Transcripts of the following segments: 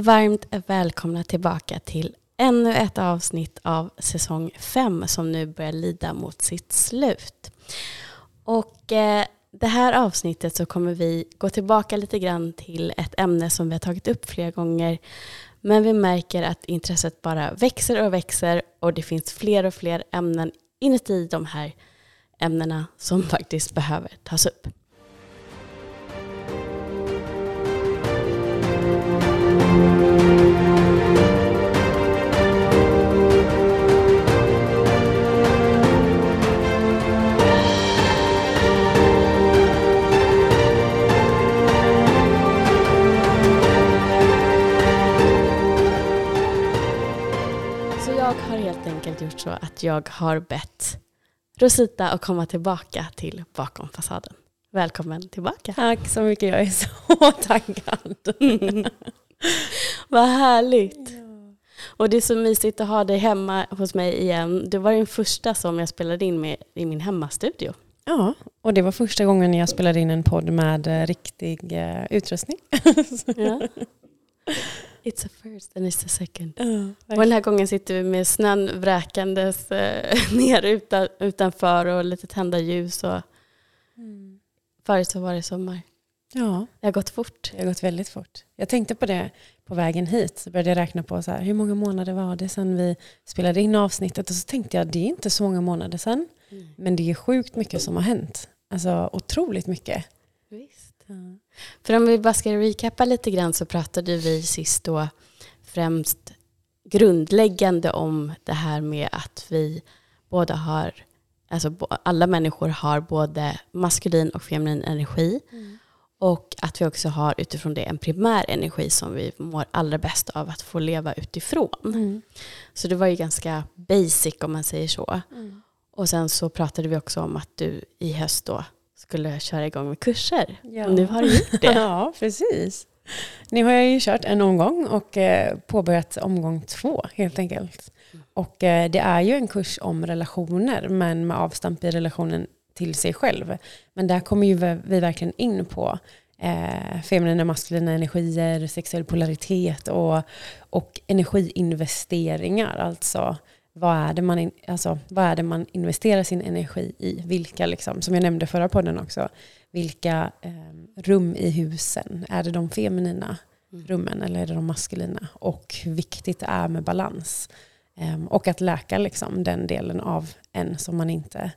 Varmt välkomna tillbaka till ännu ett avsnitt av säsong 5 som nu börjar lida mot sitt slut. Och eh, det här avsnittet så kommer vi gå tillbaka lite grann till ett ämne som vi har tagit upp flera gånger. Men vi märker att intresset bara växer och växer och det finns fler och fler ämnen inuti de här ämnena som faktiskt behöver tas upp. Enkelt gjort så att jag har bett Rosita att komma tillbaka till Bakom fasaden. Välkommen tillbaka. Tack så mycket, jag är så taggad. Vad härligt. Och det är så mysigt att ha dig hemma hos mig igen. Du var den första som jag spelade in med i min hemmastudio. Ja, och det var första gången jag spelade in en podd med eh, riktig eh, utrustning. Ja. It's a first and it's a second. Och den här gången sitter vi med snön vräkandes eh, ner utan, utanför och lite tända ljus. Och Mm. förut så var det sommar. Ja, Det har gått fort. det har gått väldigt fort. Jag tänkte på det på vägen hit. Så började jag räkna på så här, hur många månader var det sedan vi spelade in avsnittet. Och så tänkte jag, det är inte så många månader sedan. Men det är sjukt mycket som har hänt. Alltså otroligt mycket. Visst. För om vi bara ska recappa lite grann så pratade vi sist då främst grundläggande om det här med att vi båda har, alltså alla människor har både maskulin och feminin energi. Och att vi också har utifrån det en primär energi som vi mår allra bäst av att få leva utifrån. Mm. Så det var ju ganska basic om man säger så. Mm. Och sen så pratade vi också om att du i höst då skulle köra igång med kurser. Ja. Och nu har du gjort det. Ja, precis. Nu har jag ju kört en omgång och eh, påbörjat omgång två helt enkelt. Och eh, det är ju en kurs om relationer men med avstamp i relationen till sig själv. Men där kommer ju vi verkligen in på eh, feminina maskulina energier, sexuell polaritet och, och energiinvesteringar. Alltså vad är, det man in, alltså vad är det man investerar sin energi i? Vilka, liksom, som jag nämnde förra podden också, vilka eh, rum i husen? Är det de feminina rummen eller är det de maskulina? Och hur viktigt det är med balans. Eh, och att läka liksom, den delen av en som man inte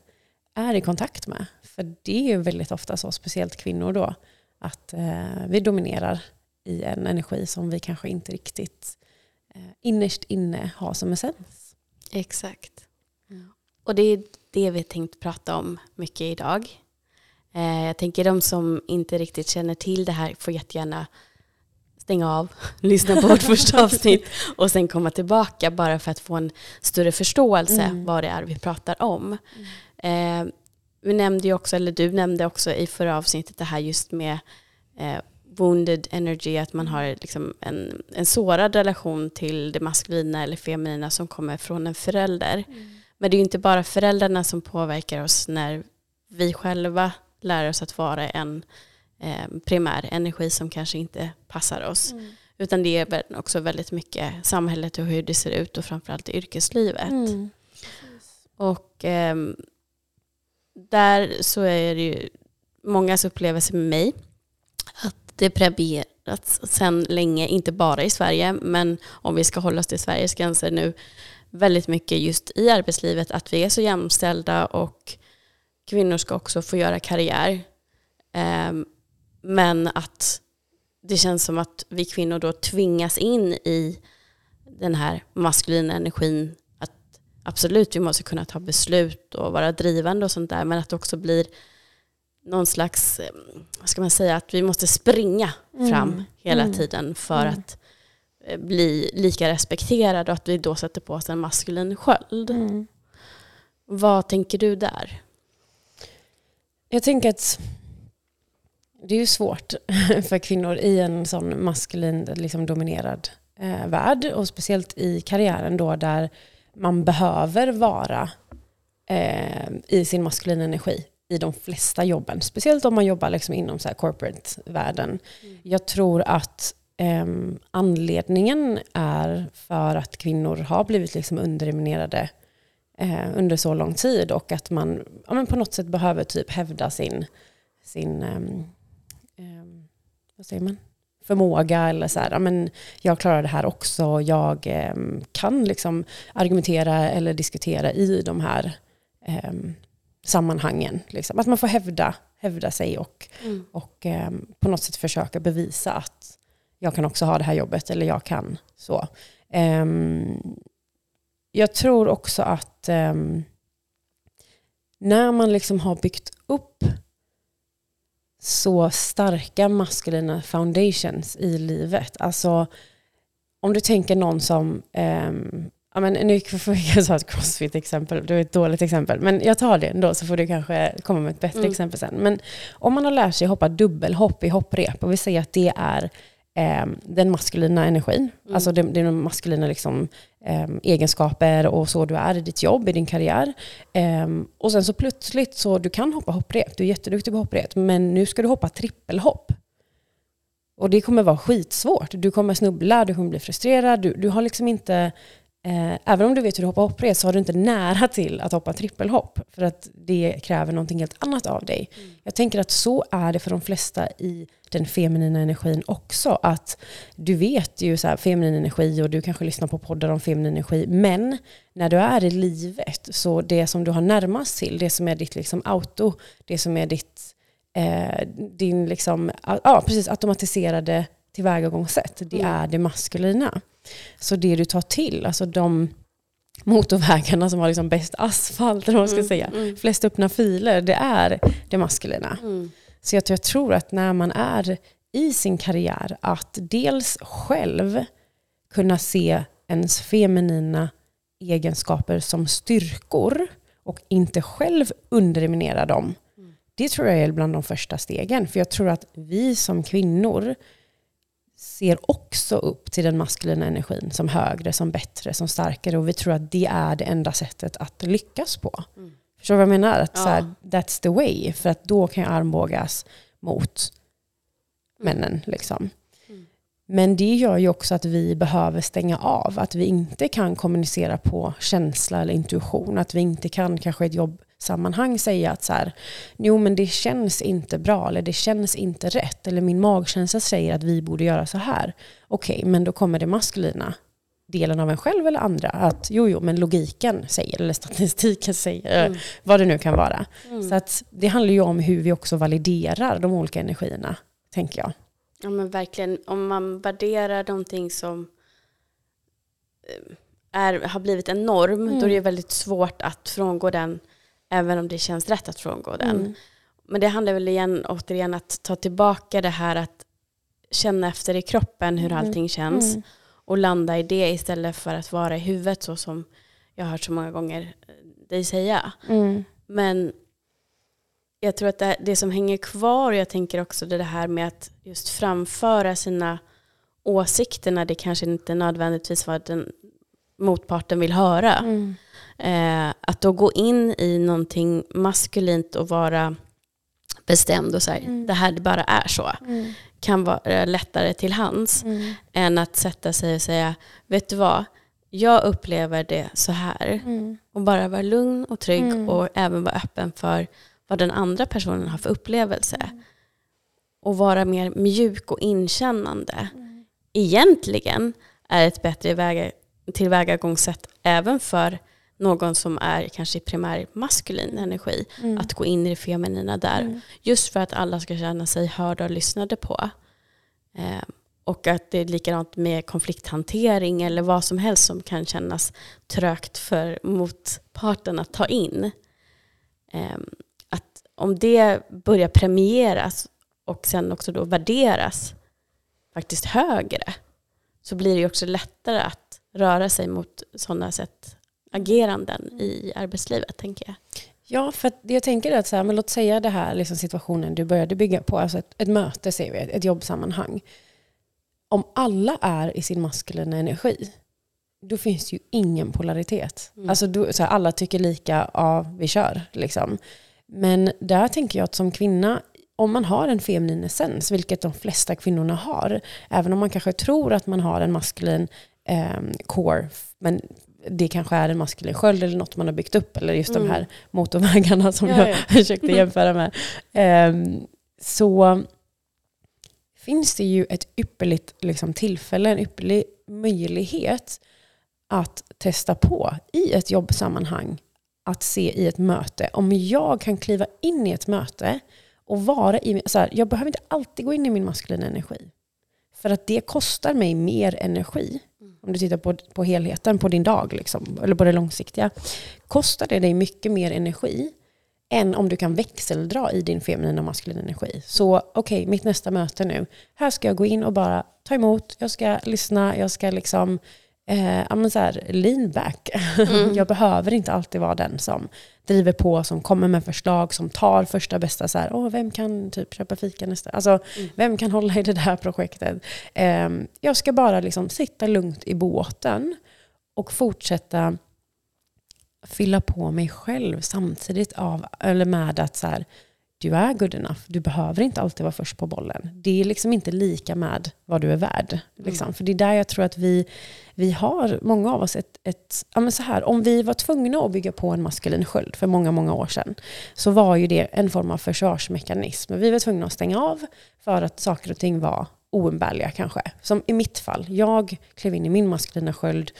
är i kontakt med. För det är ju väldigt ofta så, speciellt kvinnor då, att eh, vi dominerar i en energi som vi kanske inte riktigt eh, innerst inne har som essens. Exakt. Och det är det vi tänkt prata om mycket idag. Eh, jag tänker de som inte riktigt känner till det här får jättegärna stänga av, lyssna på vårt första avsnitt och sen komma tillbaka bara för att få en större förståelse Mm. vad det är vi pratar om. Eh, vi nämnde ju också, eller du nämnde också i förra avsnittet det här just med eh, wounded energy, att man har liksom en, en sårad relation till det maskulina eller feminina som kommer från en förälder. Men det är ju inte bara föräldrarna som påverkar oss när vi själva lär oss att vara en eh, primär energi som kanske inte passar oss. Utan det är också väldigt mycket samhället och hur det ser ut och framförallt i yrkeslivet. Mm. Och ehm, där så är det ju mångas upplevelse med mig det premierats sedan länge, inte bara i Sverige, men om vi ska hålla oss till Sveriges gränser nu, väldigt mycket just i arbetslivet, att vi är så jämställda och kvinnor ska också få göra karriär. Ehm, men att det känns som att vi kvinnor då tvingas in i den här maskulina energin att absolut vi måste kunna ta beslut och vara drivande och sånt där men att det också blir någon slags, eh, vad ska man säga, att vi måste springa fram Mm. hela Mm. tiden för Mm. att eh, bli lika respekterade och att vi då sätter på oss en maskulin sköld. Mm. Vad tänker du där? Jag tänker att det är ju svårt för kvinnor i en sån maskulin liksom dominerad eh, värld och speciellt i karriären då där man behöver vara eh, i sin maskulina energi i de flesta jobben. Speciellt om man jobbar liksom inom corporate-världen. Jag tror att um, anledningen är för att kvinnor har blivit liksom underminerade uh, under så lång tid och att man ja, men på något sätt behöver typ hävda sin, sin um, um, vad säger man? förmåga eller så här, men jag klarar det här också, jag eh, kan liksom argumentera eller diskutera i de här eh, sammanhangen. Liksom. Att man får hävda, hävda sig och, mm. och eh, på något sätt försöka bevisa att jag kan också ha det här jobbet eller jag kan så. Ehm, jag tror också att ehm, när man liksom har byggt upp så starka maskulina foundations i livet. Alltså om du tänker någon som, um, ja, men nu får jag ta ett crossfit-exempel, det är ett dåligt exempel, men jag tar det ändå så får du kanske komma med ett bättre mm. exempel sen. Men om man har lärt sig hoppa dubbelhopp i hopprep och vi säger att det är eh, den maskulina energin. Mm. Alltså det, det är de maskulina liksom, eh, egenskaper och så du är i ditt jobb, i din karriär. Eh, och sen så plötsligt så du kan hoppa hopprep, du är jätteduktig på hopprep, men nu ska du hoppa trippelhopp. Och det kommer vara skitsvårt. Du kommer snubbla, du kommer bli frustrerad, du, du har liksom inte Eh, även om du vet hur du hoppar hopprep så har du inte nära till att hoppa trippelhopp. För att det kräver någonting helt annat av dig. Mm. Jag tänker att så är det för de flesta i den feminina energin också. Att du vet ju så här, feminin energi och du kanske lyssnar på poddar om feminin energi. Men när du är i livet, så det som du har närmast till, det som är ditt liksom auto, det som är ditt, eh, din liksom, ja, precis, automatiserade tillvägagångssätt, det mm. är det maskulina. Så det du tar till, alltså de motorvägarna som har liksom bäst asfalt, eller vad man ska mm, säga, mm. flest öppna filer, det är det maskulina. Mm. Så jag, jag tror att när man är i sin karriär, att dels själv kunna se ens feminina egenskaper som styrkor och inte själv underminera dem. Mm. Det tror jag är bland de första stegen. För jag tror att vi som kvinnor ser också upp till den maskulina energin som högre, som bättre, som starkare. Och vi tror att det är det enda sättet att lyckas på. Mm. Förstår du vad jag menar? Att ja. så här, that's the way. För att då kan jag armbågas mot männen. Liksom. Mm. Men det gör ju också att vi behöver stänga av. Att vi inte kan kommunicera på känsla eller intuition. Att vi inte kan kanske ett jobb sammanhang säga att så här, jo men det känns inte bra eller det känns inte rätt eller min magkänsla säger att vi borde göra så här. Okej, okay, men då kommer det maskulina delen av en själv eller andra att jo, jo, men logiken säger eller statistiken säger mm. vad det nu kan vara. Mm. Så att det handlar ju om hur vi också validerar de olika energierna, tänker jag. Ja men verkligen, om man värderar någonting som eh, är, har blivit en norm, mm. då är det väldigt svårt att frångå den även om det känns rätt att frångå den. Mm. Men det handlar väl igen, återigen att ta tillbaka det här att känna efter i kroppen hur mm. allting känns mm. och landa i det istället för att vara i huvudet så som jag har hört så många gånger eh, dig säga. Mm. Men jag tror att det, det som hänger kvar, och jag tänker också det här med att just framföra sina åsikter när det kanske inte nödvändigtvis var den motparten vill höra. Mm. Eh, att då gå in i någonting maskulint och vara bestämd och säga mm. det här bara är så. Mm. Kan vara lättare till hands mm. än att sätta sig och säga, vet du vad, jag upplever det så här. Mm. Och bara vara lugn och trygg mm. och även vara öppen för vad den andra personen har för upplevelse. Mm. Och vara mer mjuk och inkännande. Egentligen är ett bättre tillvägagångssätt även för någon som är kanske primär maskulin energi, mm. att gå in i det feminina där. Mm. Just för att alla ska känna sig hörda och lyssnade på. Eh, och att det är likadant med konflikthantering eller vad som helst som kan kännas trögt för motparten att ta in. Eh, att om det börjar premieras och sen också då värderas faktiskt högre så blir det också lättare att röra sig mot sådana sätt ageranden i arbetslivet, tänker jag. Ja, för jag tänker att så här, men låt säga det här liksom situationen du började bygga på, alltså ett, ett möte, ser vi, ett, ett jobbsammanhang. Om alla är i sin maskulina energi, då finns det ju ingen polaritet. Mm. Alltså då, så här, alla tycker lika, ja vi kör. Liksom. Men där tänker jag att som kvinna, om man har en feminin essens, vilket de flesta kvinnorna har, även om man kanske tror att man har en maskulin eh, core, men det kanske är en maskulin sköld eller något man har byggt upp, eller just mm. de här motorvägarna som ja, jag ja. försökte jämföra med. Eh, så finns det ju ett ypperligt liksom, tillfälle, en ypperlig möjlighet att testa på i ett jobbsammanhang, att se i ett möte. Om jag kan kliva in i ett möte och vara i... Så här, jag behöver inte alltid gå in i min maskulina energi. För att det kostar mig mer energi. Om du tittar på, på helheten, på din dag, liksom, eller på det långsiktiga. Kostar det dig mycket mer energi än om du kan växeldra i din feminina och maskulina energi. Så okej, okay, mitt nästa möte nu. Här ska jag gå in och bara ta emot, jag ska lyssna, jag ska liksom eh, så här, lean back. Mm. jag behöver inte alltid vara den som driver på, som kommer med förslag, som tar första bästa, så här, Åh, vem kan typ köpa fika nästa? Alltså, mm. vem kan hålla i det där projektet? Eh, jag ska bara liksom sitta lugnt i båten och fortsätta fylla på mig själv samtidigt av, eller med att så här, du är good enough. Du behöver inte alltid vara först på bollen. Det är liksom inte lika med vad du är värd. Liksom. Mm. För det är där jag tror att vi, vi har, många av oss, ett, ett ja men så här, om vi var tvungna att bygga på en maskulin sköld för många, många år sedan, så var ju det en form av försvarsmekanism. Vi var tvungna att stänga av för att saker och ting var oumbärliga kanske. Som i mitt fall, jag klev in i min maskulina sköld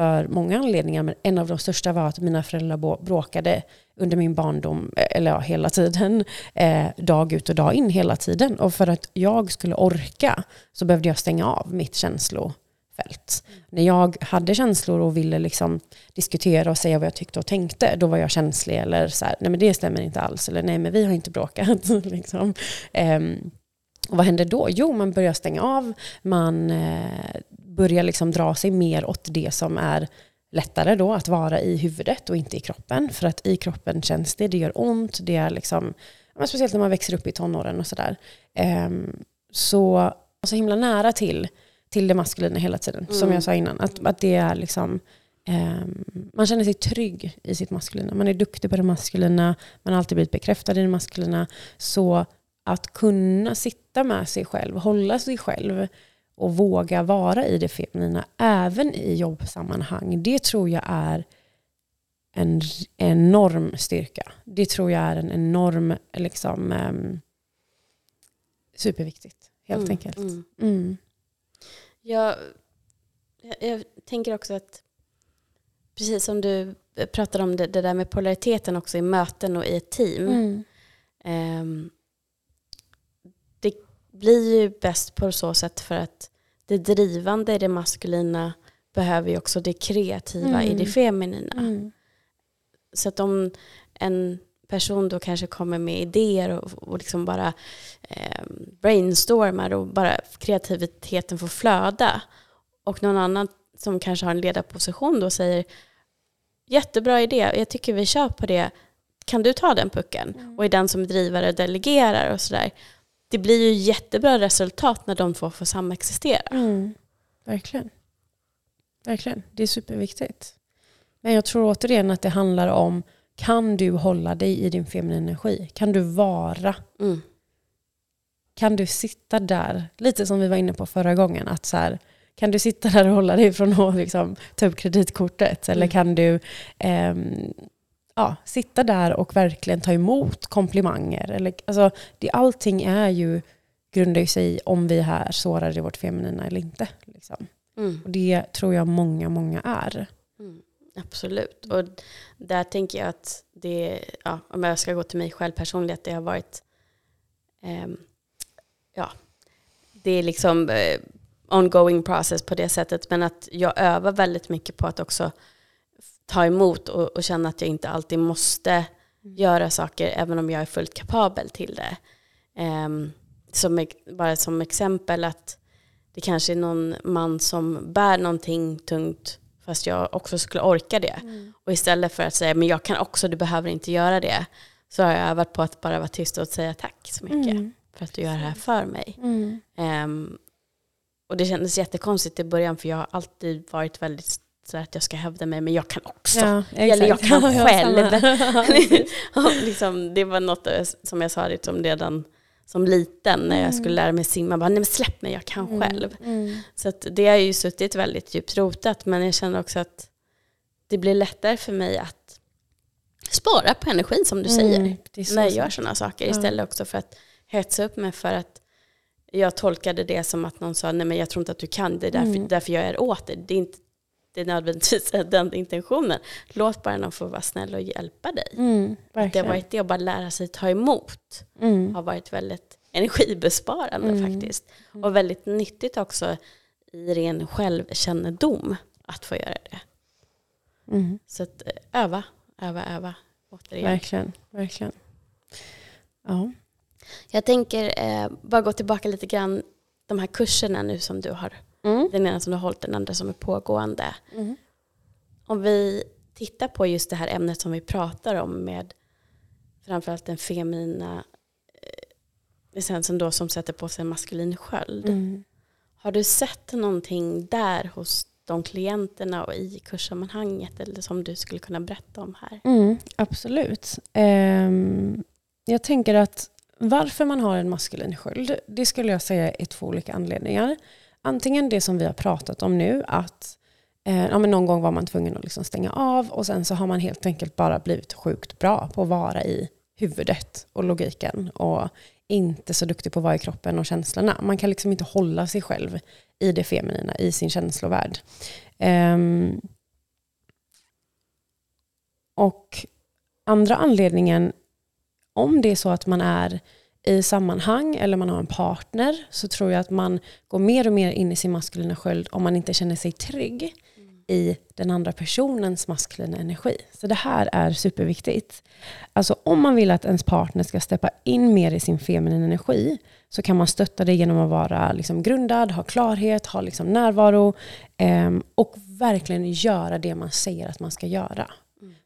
för många anledningar, men en av de största var att mina föräldrar bråkade under min barndom, eh, eller ja, hela tiden, eh, dag ut och dag in hela tiden. Och för att jag skulle orka så behövde jag stänga av mitt känslofält. Mm. När jag hade känslor och ville liksom diskutera och säga vad jag tyckte och tänkte, då var jag känslig eller så här, nej men det stämmer inte alls, eller nej men vi har inte bråkat. liksom. eh, och vad händer då? Jo, man börjar stänga av, man eh, börjar liksom dra sig mer åt det som är lättare då att vara i huvudet och inte i kroppen. För att i kroppen känns det, det gör ont, det är liksom, speciellt när man växer upp i tonåren och sådär. Um, så, så himla nära till, till det maskulina hela tiden, mm. som jag sa innan. Att, att det är liksom, um, man känner sig trygg i sitt maskulina. Man är duktig på det maskulina, man har alltid blivit bekräftad i det maskulina. Så att kunna sitta med sig själv, hålla sig själv, och våga vara i det feminina även i jobbsammanhang. Det tror jag är en enorm styrka. Det tror jag är en enorm, liksom, um, superviktigt helt mm, enkelt. Mm. Mm. Jag, jag, tänker också att, precis som du pratade om det, det, där med polariteten också i möten och i ett team. Um, blir ju bäst på så sätt för att det drivande i det maskulina behöver ju också det kreativa mm. i det mm. feminina. Mm. Så att om en person då kanske kommer med idéer och, och liksom bara eh, brainstormar och bara kreativiteten får flöda och någon annan som kanske har en ledarposition då säger jättebra idé, jag tycker vi kör på det, kan du ta den pucken? Mm. Och är den som drivare och delegerar och sådär det blir ju jättebra resultat när de två får samexistera. Mm, verkligen. Verkligen. Det är superviktigt. Men jag tror återigen att det handlar om, kan du hålla dig i din feminina energi? Kan du vara? Mm. Kan du sitta där? Lite som vi var inne på förra gången. att så här, Kan du sitta där och hålla dig från att liksom, ta upp kreditkortet? Eller mm. kan du eh, ja, sitta där och verkligen ta emot komplimanger. Eller, alltså, det, allting är ju, grundar sig i om vi är sårade i vårt feminina eller inte. Liksom. Mm. Och det tror jag många, många är. Mm, absolut. Och där tänker jag att det, ja, om jag ska gå till mig själv personligen, att det har varit, eh, ja, det är liksom eh, ongoing process på det sättet, men att jag övar väldigt mycket på att också ta emot och, och, känna att jag inte alltid måste mm. göra saker även om jag är fullt kapabel till det. Um, som, bara som exempel att det kanske är någon man som bär någonting tungt fast jag också skulle orka det. Mm. Och istället för att säga men jag kan också, du behöver inte göra det. Så har jag övat på att bara vara tyst och säga tack så mycket mm. för att du gör det här för mig. Um, och det kändes jättekonstigt i början för jag har alltid varit väldigt så att jag ska hävda mig, men jag kan också. Ja, Eller jag kan själv. liksom, det var något som jag sa liksom redan som liten när jag Mm. skulle lära mig simma. Bara, Nej men släpp mig, jag kan Mm. själv. Mm. Så det har ju suttit väldigt djupt rotat men jag känner också att det blir lättare för mig att spara på energin som du säger. Mm, det så när jag gör sådana saker Ja. istället också för att hetsa upp mig för att jag tolkade det som att någon sa nej men jag tror inte att du kan det är därför, Mm. därför jag är åt det. Det är inte det är nödvändigtvis den intentionen. Låt bara någon få vara snäll och hjälpa dig. Mm, Det har varit det att bara lära sig ta emot Mm. har varit väldigt energibesparande Mm. faktiskt. Och väldigt nyttigt också i ren självkännedom att få göra det. Mm. Så att eh, öva, öva, öva. Återigen. Verkligen, verkligen. Ja. Jag tänker eh, bara gå tillbaka lite grann, de här kurserna nu som du har, Mm. den ena som du har hållit, den andra som är pågående. Mm. Om vi tittar på just det här ämnet som vi pratar om med framförallt den feminina eh, essensen då som sätter på sig en maskulin sköld. Mm. Har du sett någonting där hos de klienterna och i kurssammanhanget eller som du skulle kunna berätta om här? Mm, absolut. Ehm, jag tänker att varför man har en maskulin sköld, det skulle jag säga är två olika anledningar. Antingen det som vi har pratat om nu, att eh, ja, men någon gång var man tvungen att liksom stänga av och sen så har man helt enkelt bara blivit sjukt bra på att vara i huvudet och logiken och inte så duktig på att vara i kroppen och känslorna. Man kan liksom inte hålla sig själv i det feminina, i sin känslovärld. Um, och andra anledningen, om det är så att man är i sammanhang eller man har en partner så tror jag att man går mer och mer in i sin maskulina sköld om man inte känner sig trygg i den andra personens maskulina energi. Så det här är superviktigt. Alltså om man vill att ens partner ska steppa in mer i sin feminina energi så kan man stötta det genom att vara liksom grundad, ha klarhet, ha liksom närvaro eh, och verkligen göra det man säger att man ska göra.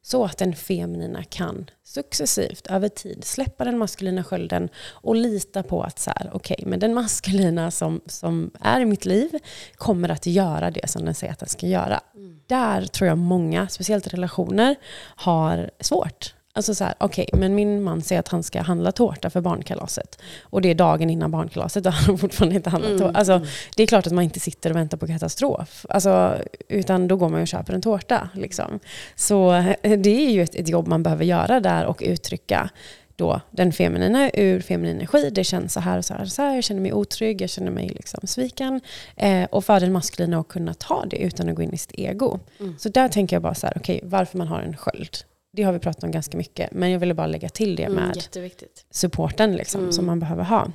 Så att den feminina kan successivt över tid släppa den maskulina skölden och lita på att så här, okej, men den maskulina som, som är i mitt liv kommer att göra det som den säger att den ska göra. Där tror jag många, speciellt relationer, har svårt. Alltså så här, okej, men min man säger att han ska handla tårta för barnkalaset. Och det är dagen innan barnkalaset och han har fortfarande inte handlat tårta. Alltså, det är klart att man inte sitter och väntar på katastrof. Alltså, utan då går man och köper en tårta. Liksom. Så eh, det är ju ett, ett jobb man behöver göra där och uttrycka då den feminina ur feminin energi. Det känns så här och så här, och så här. Jag känner mig otrygg, jag känner mig liksom sviken. Eh, och för den maskulina att kunna ta det utan att gå in i sitt ego. Mm. Så där tänker jag bara så här, okej, varför man har en sköld. Det har vi pratat om ganska mycket, men jag ville bara lägga till det Mm, med jätteviktigt. supporten liksom, Mm. som man behöver ha.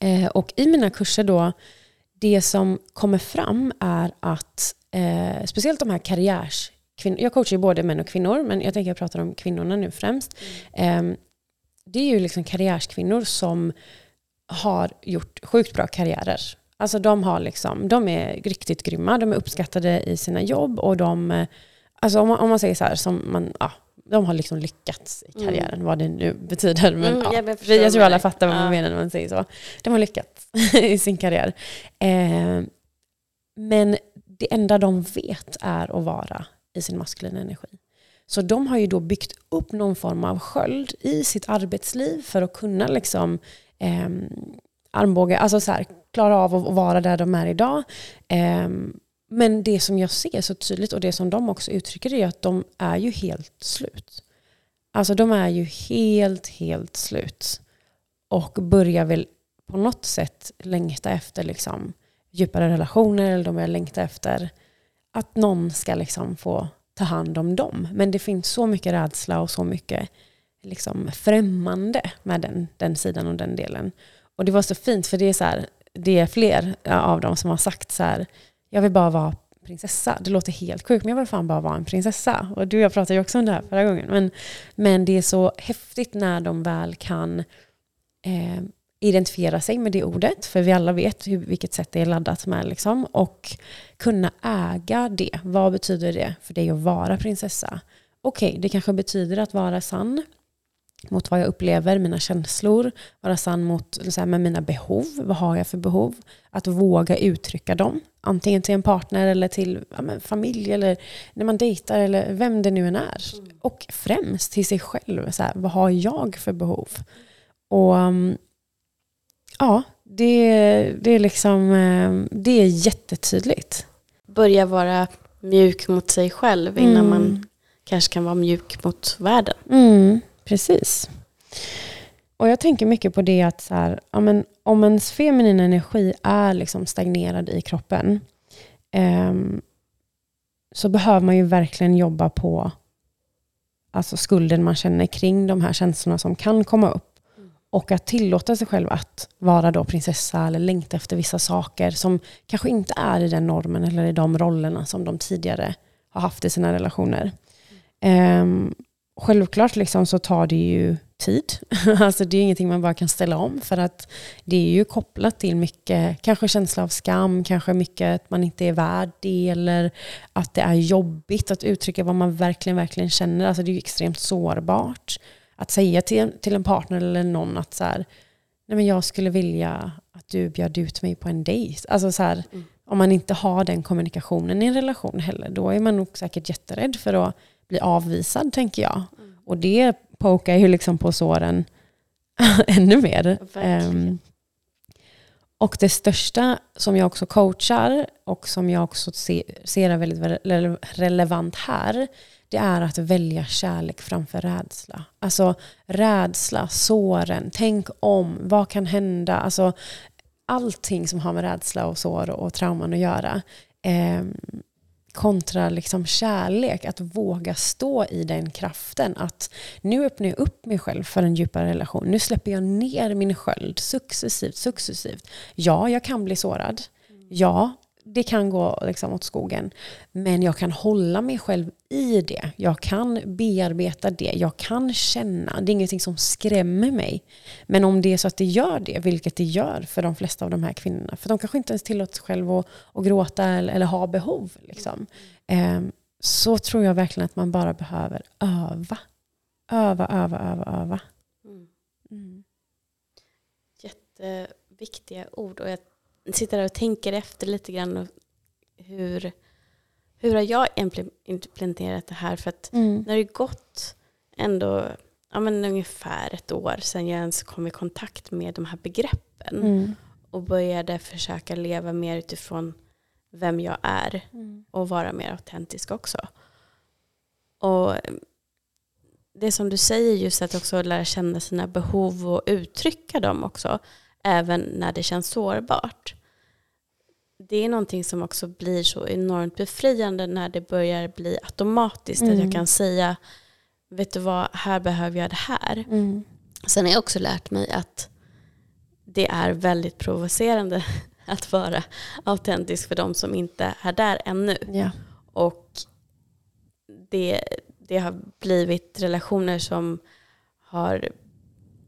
Eh, och i mina kurser då, det som kommer fram är att eh, speciellt de här karriärskvinnorna, jag coachar ju både män och kvinnor, men jag tänker jag pratar om kvinnorna nu främst. Eh, det är ju liksom karriärskvinnor som har gjort sjukt bra karriärer. Alltså de, har liksom, de är riktigt grymma, de är uppskattade i sina jobb och de, eh, alltså om man, om man säger så här, som man, ja, de har liksom lyckats i karriären, vad det nu betyder. Men, Mm, ja, jag vi, jag tror alla fattar vad man Ja. menar när man säger så. De har lyckats i sin karriär. Eh, men det enda de vet är att vara i sin maskulina energi. Så de har ju då byggt upp någon form av sköld i sitt arbetsliv för att kunna liksom eh, armbåga, alltså så här, klara av att vara där de är idag. Eh, men det som jag ser så tydligt och det som de också uttrycker är att de är ju helt slut. Alltså de är ju helt, helt slut. Och börjar väl på något sätt längta efter liksom djupare relationer eller de börjar längta efter att någon ska liksom få ta hand om dem. Men det finns så mycket rädsla och så mycket liksom främmande med den, den sidan och den delen. Och det var så fint för det är, så här, det är fler av dem som har sagt så här, jag vill bara vara prinsessa. Det låter helt sjukt men jag vill fan bara vara en prinsessa. Och du och jag pratade ju också om det här förra gången. Men, men det är så häftigt när de väl kan eh, identifiera sig med det ordet, för vi alla vet hur, vilket sätt det är laddat med, liksom, och kunna äga det. Vad betyder det för dig att vara prinsessa? Okej, det kanske betyder att vara sann mot vad jag upplever, mina känslor, vara sann mot så här, med mina behov. Vad har jag för behov? Att våga uttrycka dem. Antingen till en partner eller till ja, familj eller när man dejtar eller vem det nu än är. Och främst till sig själv. Så här, vad har jag för behov? Och um, Ja, det, det, är liksom, eh, det är jättetydligt. Börja vara mjuk mot sig själv innan Mm. man kanske kan vara mjuk mot världen. Mm, precis. Och jag tänker mycket på det att så här, ja, men om ens feminina energi är liksom stagnerad i kroppen eh, så behöver man ju verkligen jobba på alltså skulden man känner kring de här känslorna som kan komma upp. Och att tillåta sig själv att vara då prinsessa eller längta efter vissa saker som kanske inte är i den normen eller i de rollerna som de tidigare har haft i sina relationer. Um, självklart liksom så tar det ju tid. alltså det är ingenting man bara kan ställa om för att det är ju kopplat till mycket, kanske känsla av skam, kanske mycket att man inte är värd det eller att det är jobbigt att uttrycka vad man verkligen, verkligen känner. Alltså det är ju extremt sårbart att säga till, till en partner eller någon att så här, nej men jag skulle vilja att du bjöd ut mig på en dejt. Alltså så här, Mm. om man inte har den kommunikationen i en relation heller, då är man nog säkert jätterädd för att bli avvisad, tänker jag. Och det pokar ju liksom på såren ännu mer. Ehm, och det största som jag också coachar och som jag också se, ser är väldigt rele- relevant här, det är att välja kärlek framför rädsla. Alltså rädsla, såren, tänk om, vad kan hända? Alltså allting som har med rädsla och sår och trauman att göra. ehm, kontra liksom kärlek, att våga stå i den kraften. Att nu öppnar jag upp mig själv för en djupare relation. Nu släpper jag ner min sköld successivt, successivt. Ja, jag kan bli sårad. Ja, det kan gå liksom åt skogen. Men jag kan hålla mig själv i det. Jag kan bearbeta det. Jag kan känna. Det är ingenting som skrämmer mig. Men om det är så att det gör det, vilket det gör för de flesta av de här kvinnorna. För de kanske inte ens tillåter sig själva att, att gråta eller, eller ha behov. Liksom. Ehm, så tror jag verkligen att man bara behöver öva. Öva, öva, öva, öva. Mm. Mm. Jätteviktiga ord. Och jag sitter där och tänker efter lite grann. Och hur, hur har jag impl- implementerat det här? För att Mm. när det gått ändå ja, men ungefär ett år sedan jag ens kom i kontakt med de här begreppen Mm. och började försöka leva mer utifrån vem jag är Mm. och vara mer autentisk också. Och det som du säger just att också lära känna sina behov och uttrycka dem också, även när det känns sårbart. Det är någonting som också blir så enormt befriande när det börjar bli automatiskt. Att Mm. jag kan säga, vet du vad, här behöver jag det här. Mm. Sen har jag också lärt mig att det är väldigt provocerande att vara autentisk för de som inte är där ännu. Ja. Och det, det har blivit relationer som har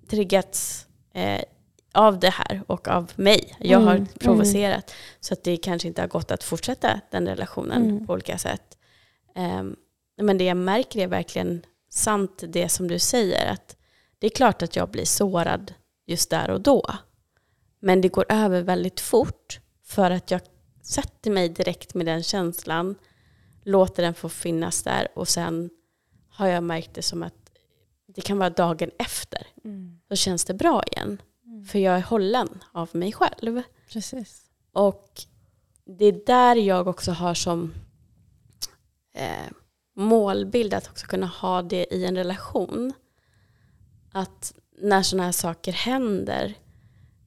triggats eh, av det här och av mig. Jag har Mm, provocerat. Så att det kanske inte har gått att fortsätta den relationen Mm. på olika sätt. Ehm, men det jag märker är verkligen sant det som du säger. Att det är klart att jag blir sårad just där och då. Men det går över väldigt fort för att jag sätter mig direkt med den känslan, låter den få finnas där och sen har jag märkt det som att det kan vara dagen efter. Mm. Då känns det bra igen. För jag är hållen av mig själv. Precis. Och det är där jag också har som eh, målbild att också kunna ha det i en relation. Att när sådana här saker händer,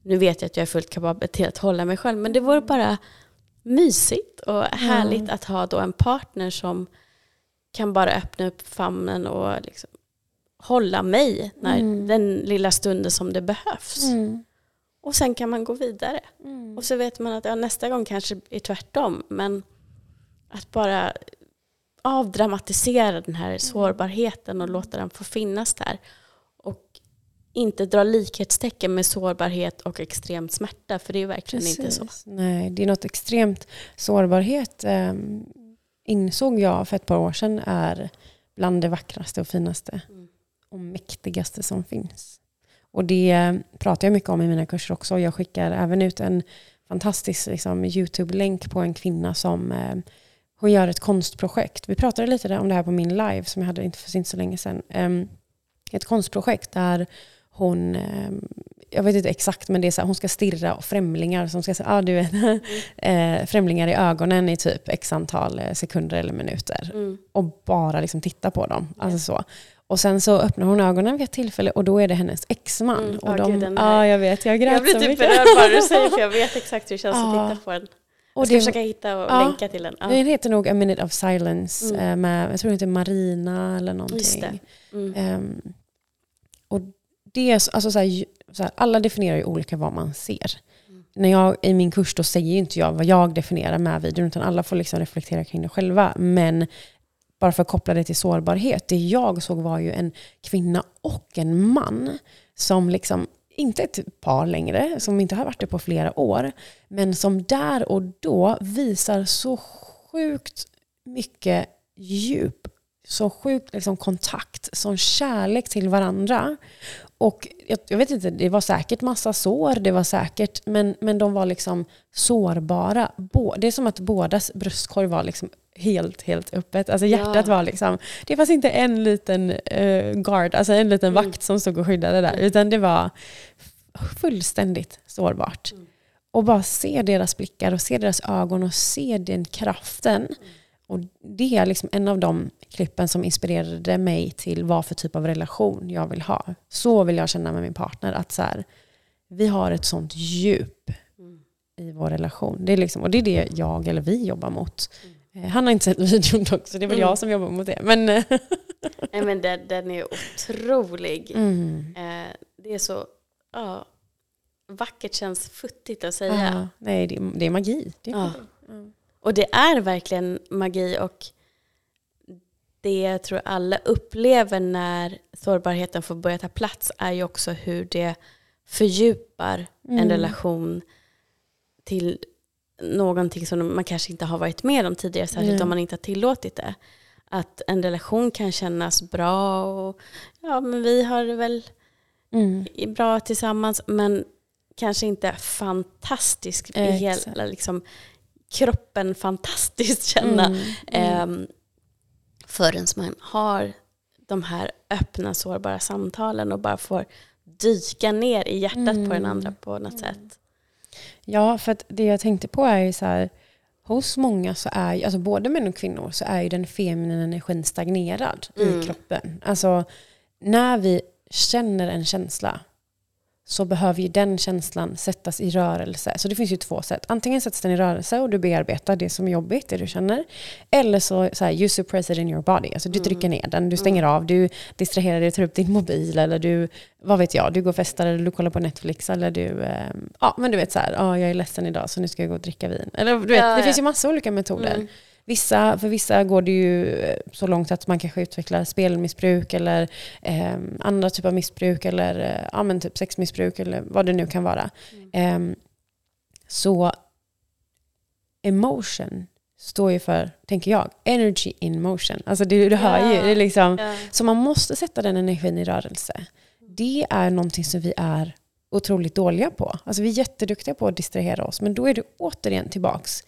nu vet jag att jag är fullt kapabel till att hålla mig själv, men det vore bara mysigt och härligt att ha då en partner som kan bara öppna upp famnen och liksom hålla mig när Mm. den lilla stunden som det behövs. Mm. Och sen kan man gå vidare. Mm. Och så vet man att ja, nästa gång kanske är tvärtom. Men att bara avdramatisera den här sårbarheten och låta den få finnas där. Och inte dra likhetstecken med sårbarhet och extrem smärta. För det är verkligen inte så. Precis. Nej, det är något extremt. Sårbarhet eh, insåg jag för ett par år sedan är bland det vackraste och finaste Mm. Och mäktigaste som finns. Och det pratar jag mycket om i mina kurser också. Jag skickar även ut en fantastisk liksom, YouTube-länk på en kvinna som eh, hon gör ett konstprojekt. Vi pratade lite om det här på min live som jag hade inte för inte så länge sedan. Ehm, ett konstprojekt där hon eh, jag vet inte exakt men det är så här, hon ska stirra främlingar som ska säga, ah, du vet, eh, främlingar i ögonen i typ x antal eh, sekunder eller minuter. Mm. Och bara liksom titta på dem. Alltså så. Och sen så öppnar hon ögonen vid ett tillfälle och då är det hennes exman. Mm, och de, gud, den ja, jag vet, jag grät Jag blir så typ mycket. berörd bara du säger för jag vet exakt hur det känns Ja. att titta på den. Och Jag ska det- försöka hitta och Ja. länka till den. Ja. Den heter nog A Minute of Silence Mm. eh, med, jag tror det heter Marina eller någonting. Just det. Mm. Ehm, och det är, alltså så här, så här, alla definierar ju olika vad man ser. Mm. När jag, I min kurs då säger ju inte jag vad jag definierar med videon, utan alla får liksom reflektera kring det själva. Men bara för att koppla det till sårbarhet, det jag såg var ju en kvinna och en man som liksom, inte ett par längre, som inte har varit det på flera år, men som där och då visar så sjukt mycket djup, så sjukt liksom kontakt, sån kärlek till varandra. Och jag, jag vet inte, det var säkert massa sår, det var säkert, men, men de var liksom sårbara. Bå, det är som att bådas bröstkorg var liksom helt, helt öppet. Alltså hjärtat Ja. var liksom, det fanns inte en liten eh, guard, alltså en liten Mm. vakt som stod och skyddade där, utan det var fullständigt sårbart. Mm. Och bara se deras blickar och se deras ögon och se den kraften. Och det är liksom en av de klippen som inspirerade mig till vad för typ av relation jag vill ha. Så vill jag känna med min partner. Att så här, vi har ett sånt djup Mm. i vår relation. Det är liksom, och det är det jag eller vi jobbar mot. Eh, Han har inte sett videon dock, så det är väl Mm. jag som jobbar mot det. Men, eh, Nej, men den, den är otrolig. mm. Eh, det är så ja, vackert, känns futtigt att säga. ja, nej, det, är- det är magi. Det är Ja. Och det är verkligen magi och det jag tror alla upplever när sårbarheten får börja ta plats är ju också hur det fördjupar en Mm. relation till någonting som man kanske inte har varit med om tidigare, särskilt Nej. om man inte har tillåtit det. Att en relation kan kännas bra och ja, men vi har det väl Mm. bra tillsammans men kanske inte fantastisk i hela liksom, kroppen fantastiskt känna Mm. Mm. ehm, förrän man har de här öppna sårbara samtalen och bara får dyka ner i hjärtat på den Mm. andra på något sätt. Ja, för att det jag tänkte på är ju så här, hos många så är ju, alltså både män och kvinnor, så är ju den feminina energin stagnerad Mm. i kroppen. Alltså när vi känner en känsla så behöver ju den känslan sättas i rörelse. Så det finns ju två sätt. Antingen sätts den i rörelse och du bearbetar det som är jobbigt, det du känner. Eller så, så här, you suppress it in your body. Alltså du Mm. trycker ner den, du stänger av, du distraherar dig, tar upp din mobil eller du, vad vet jag, du går och festar eller du kollar på Netflix eller du, ehm, ja men du vet så här, ja jag är ledsen idag så nu ska jag gå och dricka vin. Eller du vet, Ja, det ja. finns ju massa olika metoder. Mm. Vissa, för vissa går det ju eh, så långt att man kanske utvecklar spelmissbruk eller eh, andra typer av missbruk eller eh, ja, men typ sexmissbruk eller vad det nu kan vara. Mm. Eh, så emotion står ju för, tänker jag, energy in motion. Alltså det, du hör ju, det liksom, Ja. så man måste sätta den energin i rörelse. Det är någonting som vi är otroligt dåliga på. Alltså vi är jätteduktiga på att distrahera oss, men då är du återigen tillbaks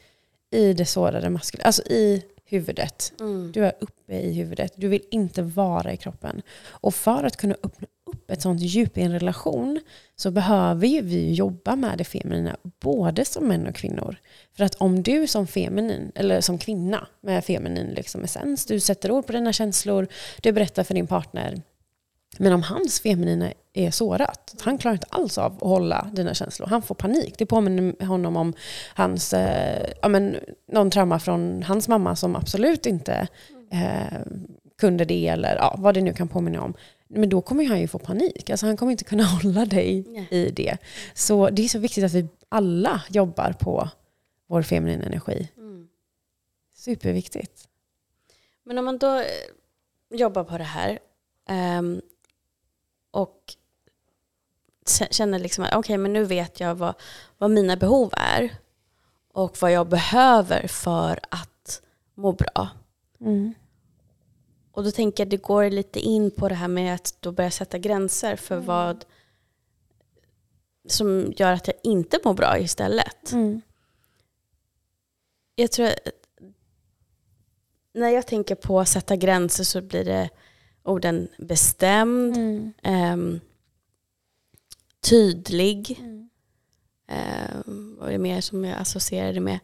i det sårade maskulina, alltså i huvudet. Mm. Du är uppe i huvudet, du vill inte vara i kroppen. Och för att kunna öppna upp ett sånt djup i en relation så behöver ju vi jobba med det feminina, både som män och kvinnor. För att om du som feminin, eller som kvinna med feminin liksom essens, du sätter ord på dina känslor, du berättar för din partner, men om hans feminina är sårat, han klarar inte alls av att hålla dina känslor. Han får panik. Det påminner honom om hans, eh, ja, men, någon trauma från hans mamma som absolut inte eh, kunde det, eller ja, vad det nu kan påminna om. Men då kommer han ju få panik. Alltså, han kommer inte kunna hålla dig Nej. i det. Så det är så viktigt att vi alla jobbar på vår feminina energi. Mm. Superviktigt. Men om man då eh, jobbar på det här ehm, och känner liksom att okej, men nu vet jag vad, vad mina behov är och vad jag behöver för att må bra. Mm. Och då tänker jag att det går lite in på det här med att då börja sätta gränser för vad som gör att jag inte mår bra istället. Mm. Jag tror att när jag tänker på att sätta gränser så blir det orden bestämd, Mm. ehm, tydlig. Mm. Eh, vad är det mer som jag associerade med?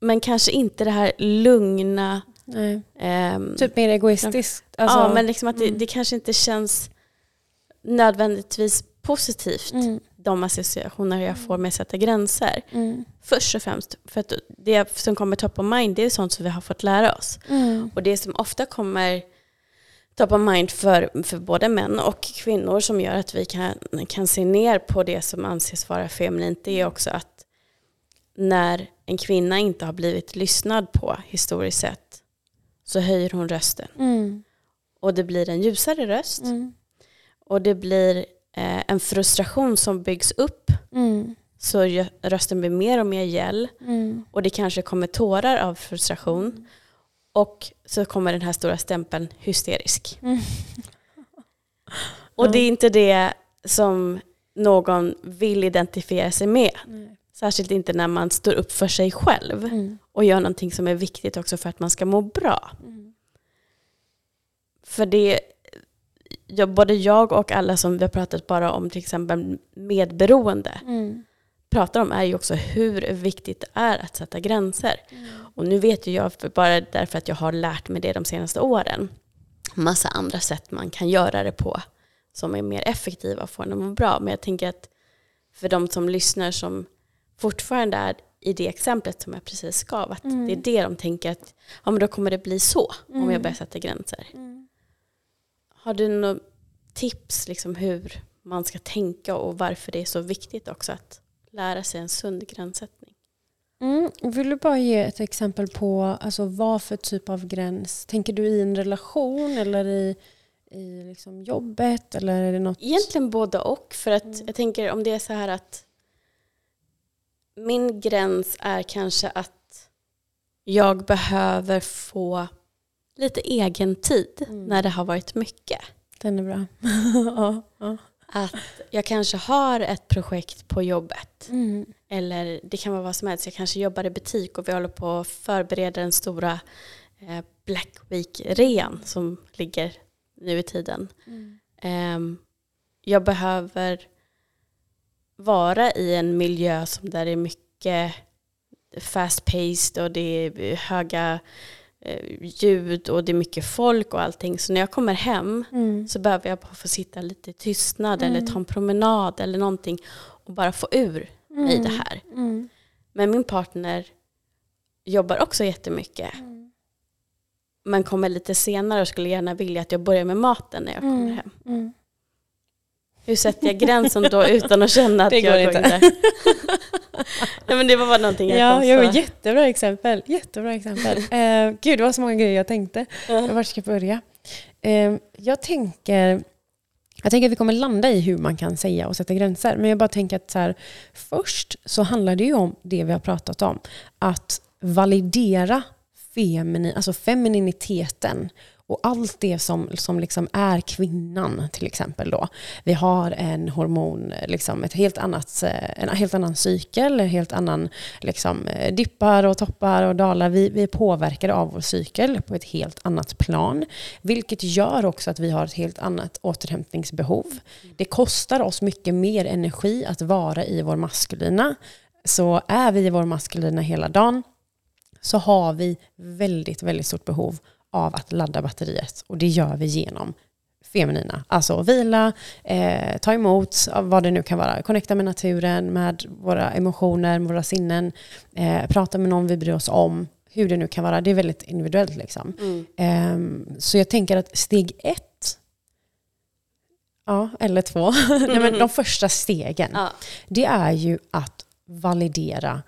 Men kanske inte det här lugna. Ehm, Typ mer egoistiskt. Alltså, ja, men liksom att det, mm. det kanske inte känns nödvändigtvis positivt. De associationer jag får med att sätta gränser. mm, Först och främst, för att det som kommer top of mind det är sånt som vi har fått lära oss. mm, Och det som ofta kommer top of mind för, för både män och kvinnor som gör att vi kan, kan se ner på det som anses vara feminint det är också att när en kvinna inte har blivit lyssnad på historiskt sett så höjer hon rösten. mm, Och det blir en ljusare röst mm, och det blir eh, en frustration som byggs upp mm, så rö- rösten blir mer och mer gäll mm, och det kanske kommer tårar av frustration. Och så kommer den här stora stämpeln hysterisk. Mm. Och det är inte det som någon vill identifiera sig med. Nej. Särskilt inte när man står upp för sig själv mm, och gör någonting som är viktigt också för att man ska må bra. mm, För det, ja, både jag och alla som vi har pratat bara om till exempel medberoende mm, pratar om är ju också hur viktigt det är att sätta gränser. Och nu vet ju jag, bara därför att jag har lärt mig det de senaste åren, massa andra sätt man kan göra det på som är mer effektiva och får en att må bra. Men jag tänker att för de som lyssnar som fortfarande är i det exemplet som jag precis gav, att Mm. det är det de tänker att ja, men då kommer det bli så om Mm. jag börjar sätta gränser. Har du några tips liksom hur man ska tänka och varför det är så viktigt också att lära sig en sund gränssättning? Mm. Vill du bara ge ett exempel på alltså, vad för typ av gräns? Tänker du i en relation eller i, i liksom jobbet? Eller är det något? Egentligen både och. För att Mm. jag tänker om det är så här att min gräns är kanske att jag behöver få lite egen tid Mm. när det har varit mycket. Den är bra. ja, ja. Att jag kanske har ett projekt på jobbet. Mm. Eller det kan vara vad som helst. Jag kanske jobbar i butik och vi håller på att förbereda den stora eh, Black Week-rean som ligger nu i tiden. Mm. Ehm, jag behöver vara i en miljö som där det är mycket fast-paced och det är höga ljud och det är mycket folk och allting. Så när jag kommer hem Mm. så behöver jag bara få sitta lite i tystnad Mm. eller ta en promenad eller någonting och bara få ur mig det här. Mm. Men min partner jobbar också jättemycket Mm. men kommer lite senare och skulle gärna vilja att jag börjar med maten när jag kommer Mm. hem. Hur sätter jag gränsen då utan att känna att Det jag inte. går in där? Nej men det var bara någonting jag Ja, kom jo, så. jättebra exempel. Jättebra exempel. Eh, gud, det var så många grejer jag tänkte. Vart ska jag börja? Eh, jag, tänker, jag tänker att vi kommer landa i hur man kan säga och sätta gränser. Men jag bara tänker att så här, först så handlar det ju om det vi har pratat om. Att validera femini, alltså femininiteten och allt det som, som liksom är kvinnan till exempel. Då. Vi har en hormon, liksom ett helt annat, eh, en helt annan cykel, en helt annan liksom, eh, dippar och toppar och dalar. Vi, vi är påverkade av vår cykel på ett helt annat plan. Vilket gör också att vi har ett helt annat återhämtningsbehov. Det kostar oss mycket mer energi att vara i vår maskulina. Så är vi i vår maskulina hela dagen så har vi väldigt, väldigt stort behov av att ladda batteriet. Och det gör vi genom feminina. Alltså vila, eh, ta emot, vad det nu kan vara. Connecta med naturen, med våra emotioner, med våra sinnen. Eh, prata med någon vi bryr oss om. Hur det nu kan vara. Det är väldigt individuellt. Liksom. Mm. Ehm, så jag tänker att steg ett, ja, eller två, Nej, men de första stegen, Ja. det är ju att validera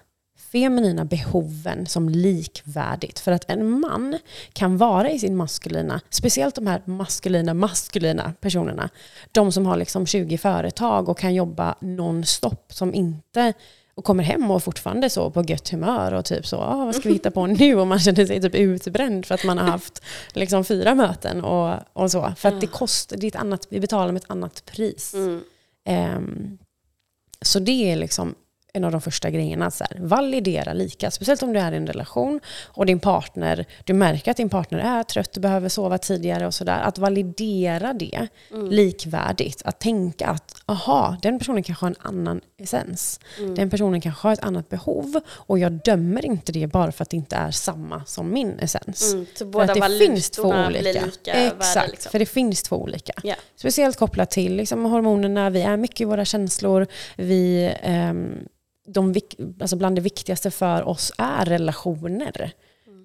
feminina behoven som likvärdigt. För att en man kan vara i sin maskulina, speciellt de här maskulina, maskulina personerna, de som har liksom 20 företag och kan jobba nonstop, som inte och kommer hem och fortfarande så på gött humör och typ så, ah, vad ska vi hitta på nu? Och man känner sig typ utbränd för att man har haft liksom fyra möten och, och så. För att det kostar, det är ett annat, vi betalar med ett annat pris. Mm. Ehm, så det är liksom en av de första grejerna. Så här, validera lika, speciellt om du är i en relation och din partner, du märker att din partner är trött och behöver sova tidigare och sådär. Att validera det mm. likvärdigt. Att tänka att, aha, den personen kanske har en annan essens. Mm. Den personen kanske har ett annat behov och jag dömer inte det bara för att det inte är samma som min essens. Mm. Så båda för det finns två olika. lika Exakt, värde, liksom. för det finns två olika. Yeah. Speciellt kopplat till liksom, hormonerna, vi är mycket i våra känslor, vi um, de, alltså bland det viktigaste för oss är relationer.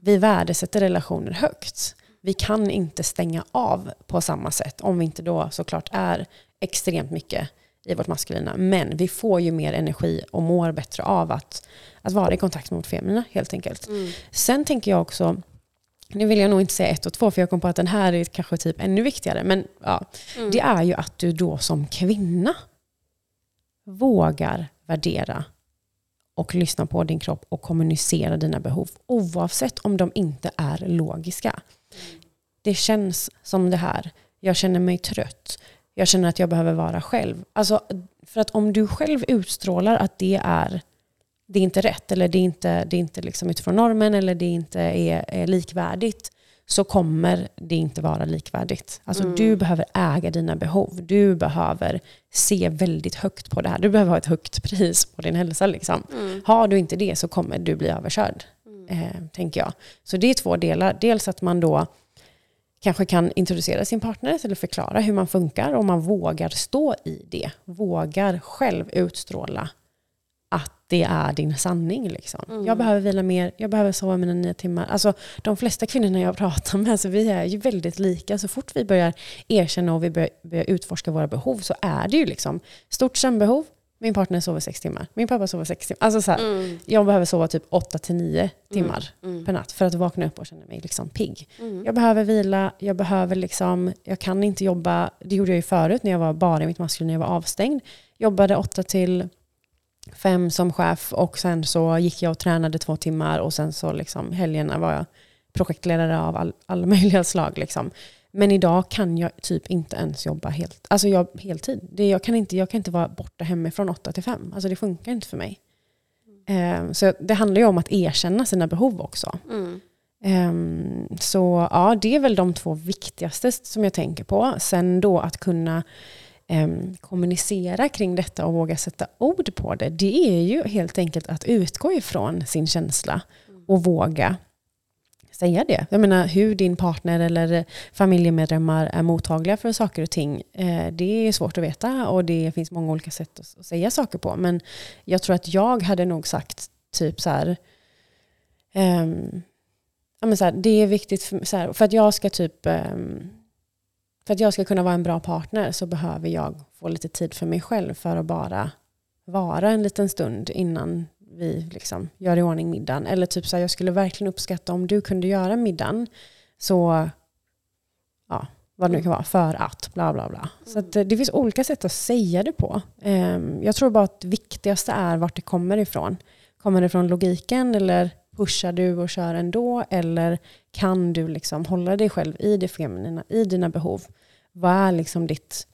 Vi värdesätter relationer högt. Vi kan inte stänga av på samma sätt om vi inte då såklart är extremt mycket i vårt maskulina. Men vi får ju mer energi och mår bättre av att, att vara i kontakt med vårt feminina helt enkelt. Mm. Sen tänker jag också, nu vill jag nog inte säga ett och två för jag kom på att den här är kanske typ ännu viktigare. Men ja, mm. det är ju att du då som kvinna vågar värdera och lyssna på din kropp och kommunicera dina behov oavsett om de inte är logiska. Det känns som det här, jag känner mig trött, jag känner att jag behöver vara själv. Alltså, för att om du själv utstrålar att det är det är inte rätt eller det är inte, det är inte liksom utifrån normen eller det inte är, är likvärdigt så kommer det inte vara likvärdigt. Alltså mm. du behöver äga dina behov. Du behöver se väldigt högt på det här. Du behöver ha ett högt pris på din hälsa. Liksom. Mm. Har du inte det så kommer du bli överkörd. Mm. Eh, tänker jag. Så det är två delar. Dels att man då kanske kan introducera sin partner eller förklara hur man funkar och man vågar stå i det. Vågar själv utstråla att det är din sanning. Liksom. Mm. Jag behöver vila mer, jag behöver sova mina nio timmar. Alltså, de flesta kvinnorna jag pratar med, alltså, vi är ju väldigt lika. Så fort vi börjar erkänna och vi börjar, börjar utforska våra behov så är det ju liksom stort sömnbehov. Min partner sover sex timmar, min pappa sover sex timmar. Alltså så här, mm. Jag behöver sova typ åtta till nio timmar mm. mm. per natt för att vakna upp och känna mig liksom pigg. Mm. Jag behöver vila, jag behöver liksom, jag kan inte jobba, det gjorde jag ju förut när jag var bara i mitt maskulina, när jag var avstängd. Jobbade åtta till fem som chef och sen så gick jag och tränade två timmar och sen så liksom helgerna var jag projektledare av all, alla möjliga slag. Liksom. Men idag kan jag typ inte ens jobba helt, alltså jag, heltid. Det, jag, kan inte, jag kan inte vara borta hemifrån åtta till fem. Alltså det funkar inte för mig. Um, så det handlar ju om att erkänna sina behov också. Mm. Um, så ja, det är väl de två viktigaste som jag tänker på. Sen då att kunna eh, kommunicera kring detta och våga sätta ord på det, det är ju helt enkelt att utgå ifrån sin känsla och våga säga det. Jag menar hur din partner eller familjemedlemmar är mottagliga för saker och ting, eh, det är svårt att veta och det finns många olika sätt att, säga saker på. Men jag tror att jag hade nog sagt typ så här, um, ja, men så här, det är viktigt för, så här, för att jag ska typ um, för att jag ska kunna vara en bra partner så behöver jag få lite tid för mig själv för att bara vara en liten stund innan vi liksom gör i ordning middagen. Eller typ så här, jag skulle verkligen uppskatta om du kunde göra middagen. Så, ja, vad det nu kan vara, för att, bla bla bla. Så att, eh, det finns olika sätt att säga det på. Ehm, jag tror bara att det viktigaste är vart det kommer ifrån. Kommer det från logiken eller pushar du och kör ändå? Eller kan du liksom hålla dig själv i det feminina, i dina behov? Vad är liksom ditt,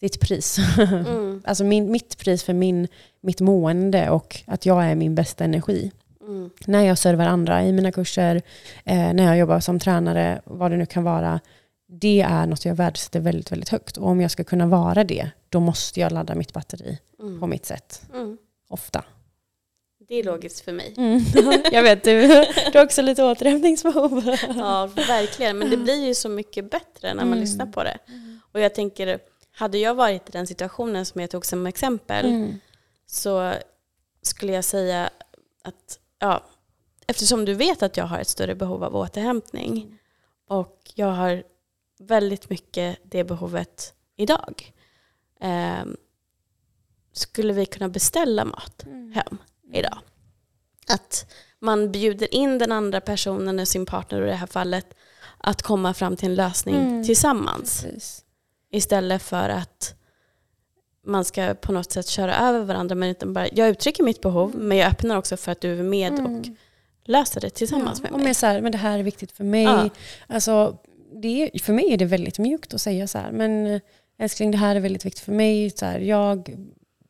ditt pris? Mm. alltså min, mitt pris för min, mitt mående och att jag är min bästa energi. Mm. När jag servar andra i mina kurser, eh, när jag jobbar som tränare, vad det nu kan vara. Det är något jag värdesätter väldigt, väldigt högt. Och om jag ska kunna vara det, då måste jag ladda mitt batteri mm. på mitt sätt. Mm. Ofta. Det är logiskt för mig. Mm. Jag vet, du, du har också lite återhämtningsbehov. Ja, verkligen. Men det blir ju så mycket bättre när man mm. lyssnar på det. Och jag tänker, hade jag varit i den situationen som jag tog som exempel mm. så skulle jag säga att ja, eftersom du vet att jag har ett större behov av återhämtning och jag har väldigt mycket det behovet idag eh, skulle vi kunna beställa mat mm. hem idag. Att man bjuder in den andra personen, sin partner i det här fallet, att komma fram till en lösning mm. tillsammans. Precis. Istället för att man ska på något sätt köra över varandra. Men inte bara, jag uttrycker mitt behov, mm. men jag öppnar också för att du är med mm. och löser det tillsammans ja, med mig. Och med så här, men det här är viktigt för mig. Ja. Alltså, det, för mig är det väldigt mjukt att säga så här, men älskling det här är väldigt viktigt för mig. Så här, jag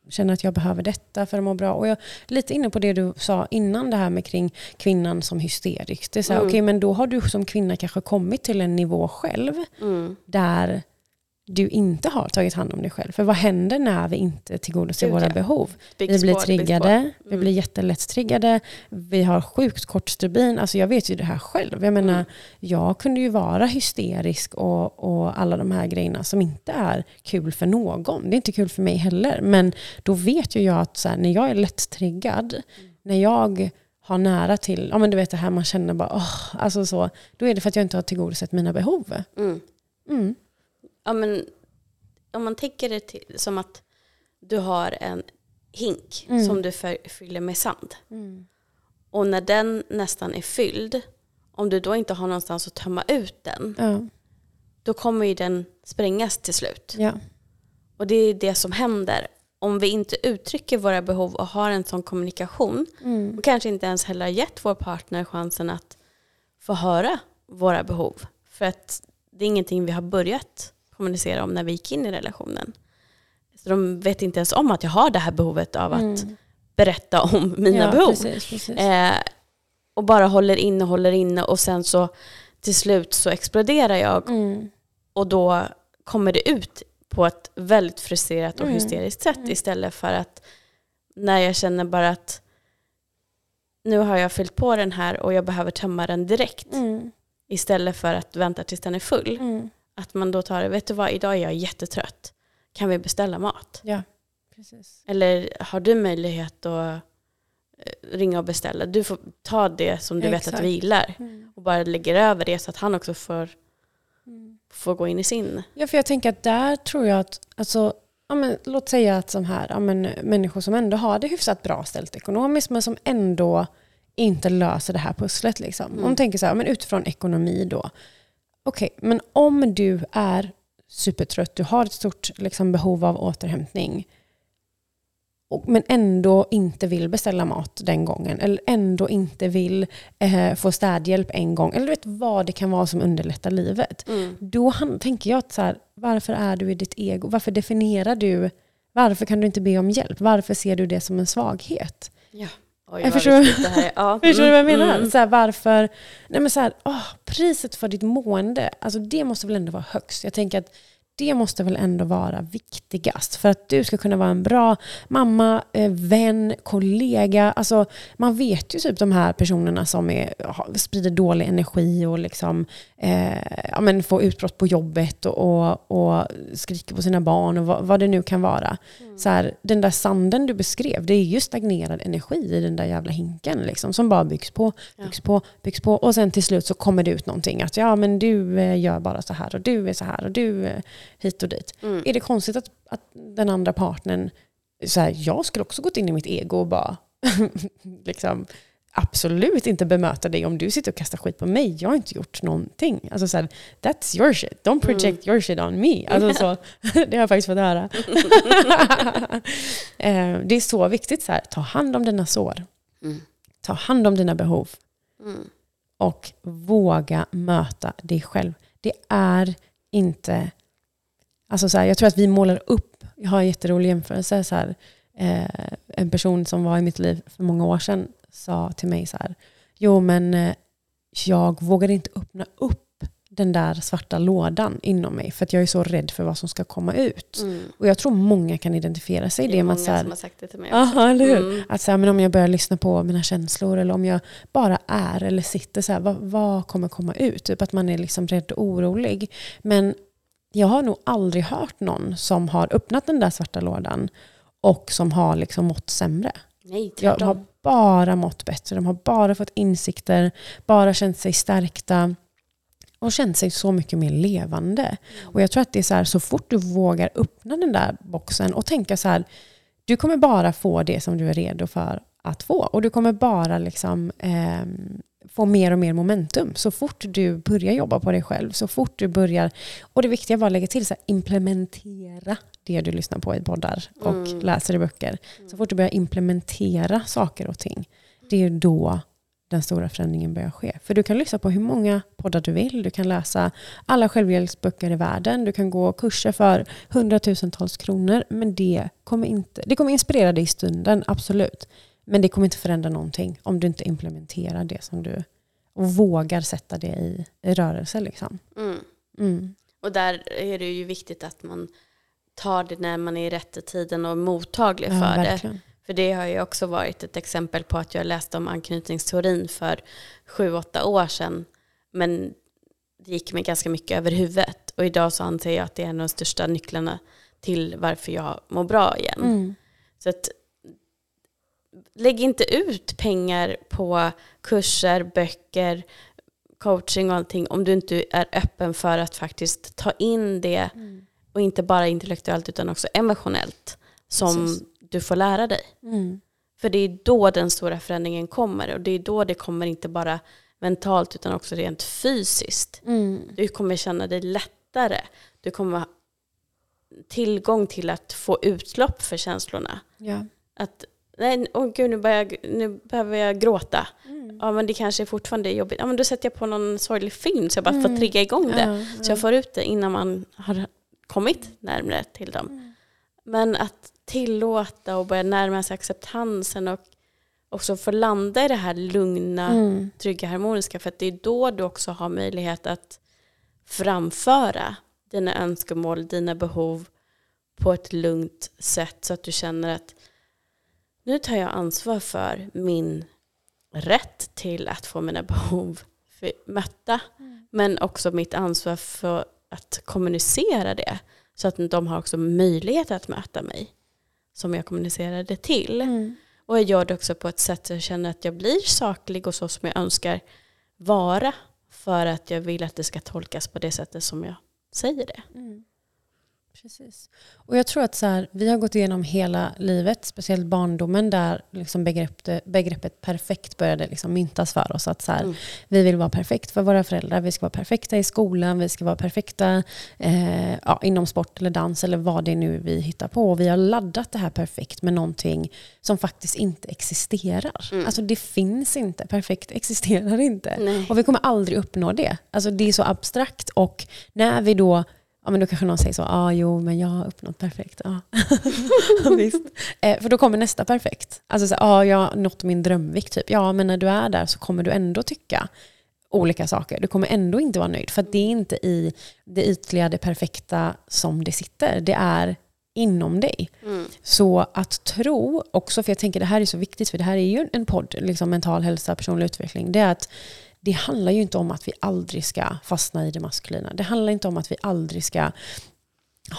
känner att jag behöver detta för att må bra. Och jag lite inne på det du sa innan, det här med kring kvinnan som hysterisk. Det är så här, Mm. okej, men då har du som kvinna kanske kommit till en nivå själv Mm. där du inte har tagit hand om dig själv. För vad händer när vi inte tillgodoser Gud, våra ja. behov? Byggs vi blir det byggs på. triggade, vi Mm. blir jättelätt triggade, vi har sjukt kort stubin. Alltså jag vet ju det här själv. Jag menar, Mm. jag kunde ju vara hysterisk och, och alla de här grejerna som inte är kul för någon. Det är inte kul för mig heller. Men då vet ju jag att så här, när jag är lätt triggad, Mm. när jag har nära till, ja men du vet det här man känner bara, åh, alltså så, då är det för att jag inte har tillgodosett mina behov. Ja, men, om man tänker det till, som att du har en hink Mm. som du för, fyller med sand. Mm. Och när den nästan är fylld, om du då inte har någonstans att tömma ut den, Ja, då kommer ju den sprängas till slut. ja. Och det är det som händer. Om vi inte uttrycker våra behov och har en sån kommunikation Mm. och kanske inte ens heller gett vår partner chansen att få höra våra behov. För att det är ingenting vi har börjat kommunicera om när vi gick in i relationen. Så de vet inte ens om att jag har det här behovet av att Mm. berätta om mina ja, behov. Precis, precis. Eh, och bara håller inne och håller inne och sen så till slut så exploderar jag Mm. och då kommer det ut på ett väldigt frustrerat och Mm. hysteriskt sätt Mm. istället för att när jag känner bara att nu har jag fyllt på den här och jag behöver tömma den direkt Mm. istället för att vänta tills den är full. Att man då tar det, vet du vad, idag är jag jättetrött. Kan vi beställa mat? Ja, precis. Eller har du möjlighet att eh, ringa och beställa? Du får ta det som du vet att du gillar Mm. och bara lägger över det så att han också får, Mm. får gå in i sin. Ja, för jag tänker att där tror jag att, alltså, ja, men, låt säga att som här, ja, men, människor som ändå har det hyfsat bra ställt ekonomiskt men som ändå inte löser det här pusslet. Liksom. Mm. Om man tänker så här, men utifrån ekonomi då. Okej, men om du är supertrött, du har ett stort liksom, behov av återhämtning och, men ändå inte vill beställa mat den gången eller ändå inte vill eh, få städhjälp en gång eller du vet vad det kan vara som underlättar livet Mm. då han, tänker jag att så här, varför är du i ditt ego? Varför definierar du, varför kan du inte be om hjälp? Varför ser du det som en svaghet? Ja. Oj, Jag förstår- det här är. Ja. Förstår du vad jag Mm, menar? mm. Så här, varför, nej men så här, åh, priset för ditt mående, alltså det måste väl ändå vara högst. Jag tänker att det måste väl ändå vara viktigast för att du ska kunna vara en bra mamma, eh, vän, kollega. Alltså, man vet ju typ de här personerna som är, sprider dålig energi och liksom, eh, ja, men får utbrott på jobbet och, och, och skriker på sina barn och vad, vad det nu kan vara. Så här, den där sanden du beskrev, det är ju stagnerad energi i den där jävla hinken liksom, som bara byggs på, byggs på, byggs på och sen till slut så kommer det ut någonting att ja men du eh, gör bara så här och du är så här och du eh, hit och dit. Mm. Är det konstigt att, att den andra partnern, så här, jag skulle också gått in i mitt ego och bara liksom, absolut inte bemöta dig om du sitter och kastar skit på mig. Jag har inte gjort någonting. Alltså så här, that's your shit. Don't project your shit on me. Alltså så, det har jag faktiskt fått höra. Eh, det är så viktigt, så här, ta hand om dina sår. Mm. Ta hand om dina behov Mm. och våga möta dig själv. Det är inte... Alltså så här, jag tror att vi målar upp, jag har en jätterolig jämförelse. Så här, eh, en person som var i mitt liv för många år sedan sa till mig så här, jo men eh, jag vågar inte öppna upp den där svarta lådan inom mig för att jag är så rädd för vad som ska komma ut. Mm. Och jag tror många kan identifiera sig i Det det. är många att så här, som har sagt det till mig också. Aha, eller hur? Mm. Att så här, men om jag börjar lyssna på mina känslor eller om jag bara är eller sitter så här, vad, vad kommer komma ut? Typ att man är liksom rädd och orolig. Men jag har nog aldrig hört någon som har öppnat den där svarta lådan och som har liksom mått sämre. Nej, Jag tvärtom. har bara mått bättre. De har bara fått insikter, bara känt sig stärkta och känt sig så mycket mer levande. Och jag tror att det är så här, så fort du vågar öppna den där boxen och tänka så här, du kommer bara få det som du är redo för att få. Och du kommer bara liksom, ehm, få mer och mer momentum. Så fort du börjar jobba på dig själv, så fort du börjar, och det viktiga var att lägga till, så här, implementera det du lyssnar på i poddar och Mm. läser i böcker. Så fort du börjar implementera saker och ting, det är då den stora förändringen börjar ske. För du kan lyssna på hur många poddar du vill, du kan läsa alla självhjälpsböcker i världen, du kan gå kurser för hundratusentals kronor, men det kommer inte, det kommer inspirera dig i stunden, absolut. Men det kommer inte förändra någonting om du inte implementerar det som du och vågar sätta det i, i rörelse. Liksom. Mm. Mm. Och där är det ju viktigt att man tar det när man är i rätta tiden och mottaglig Ja, för det. verkligen. För det har ju också varit ett exempel på att jag läste om anknytningsteorin för sju, åtta år sedan. Men det gick mig ganska mycket över huvudet. Och idag så anser jag att det är en av de största nycklarna till varför jag mår bra igen. Mm. Så att lägg inte ut pengar på kurser, böcker, coaching och allting om du inte är öppen för att faktiskt ta in det och inte bara intellektuellt utan också emotionellt som Precis. du får lära dig. Mm. För det är då den stora förändringen kommer och det är då det kommer inte bara mentalt utan också rent fysiskt. Mm. Du kommer känna dig lättare. Du kommer ha tillgång till att få utlopp för känslorna. Ja. Att nej, åh gud, nu, börjar jag, nu behöver jag gråta. Mm. Ja, men det kanske fortfarande är jobbigt. Ja, men då sätter jag på någon sorglig film så jag bara får Mm. trigga igång det. Ja, Så jag får ut det innan man har kommit närmare till dem. Mm. Men att tillåta och börja närma sig acceptansen och också få landa i det här lugna, Mm. trygga, harmoniska. För att det är då du också har möjlighet att framföra dina önskemål, dina behov på ett lugnt sätt så att du känner att nu tar jag ansvar för min rätt till att få mina behov mötta. Men också mitt ansvar för att kommunicera det. Så att de har också möjlighet att möta mig som jag kommunicerade till. Mm. Och jag gör det också på ett sätt så jag känner att jag blir saklig och så som jag önskar vara. För att jag vill att det ska tolkas på det sättet som jag säger det. Mm. Precis. Och jag tror att så här, vi har gått igenom hela livet, speciellt barndomen, där liksom begreppet, begreppet perfekt började liksom myntas för oss. Att så här, Mm. Vi vill vara perfekt för våra föräldrar, vi ska vara perfekta i skolan, vi ska vara perfekta eh, ja, inom sport eller dans eller vad det är nu vi hittar på. Och vi har laddat det här perfekt med någonting som faktiskt inte existerar. Mm. Alltså det finns inte, perfekt existerar inte. Nej. Och vi kommer aldrig uppnå det. Alltså det är så abstrakt och när vi då Ja, men då kanske någon säger så, ah, jo men jag har uppnått perfekt. Ja. Visst. Eh, för då kommer nästa perfekt. Alltså så, ah, jag har nått min drömvikt typ. Ja men när du är där så kommer du ändå tycka olika saker. Du kommer ändå inte vara nöjd. För det är inte i det ytliga, det perfekta som det sitter. Det är inom dig. Mm. Så att tro också, för jag tänker det här är så viktigt, för det här är ju en podd, liksom mental hälsa, personlig utveckling, det är att det handlar ju inte om att vi aldrig ska fastna i det maskulina. Det handlar inte om att vi aldrig ska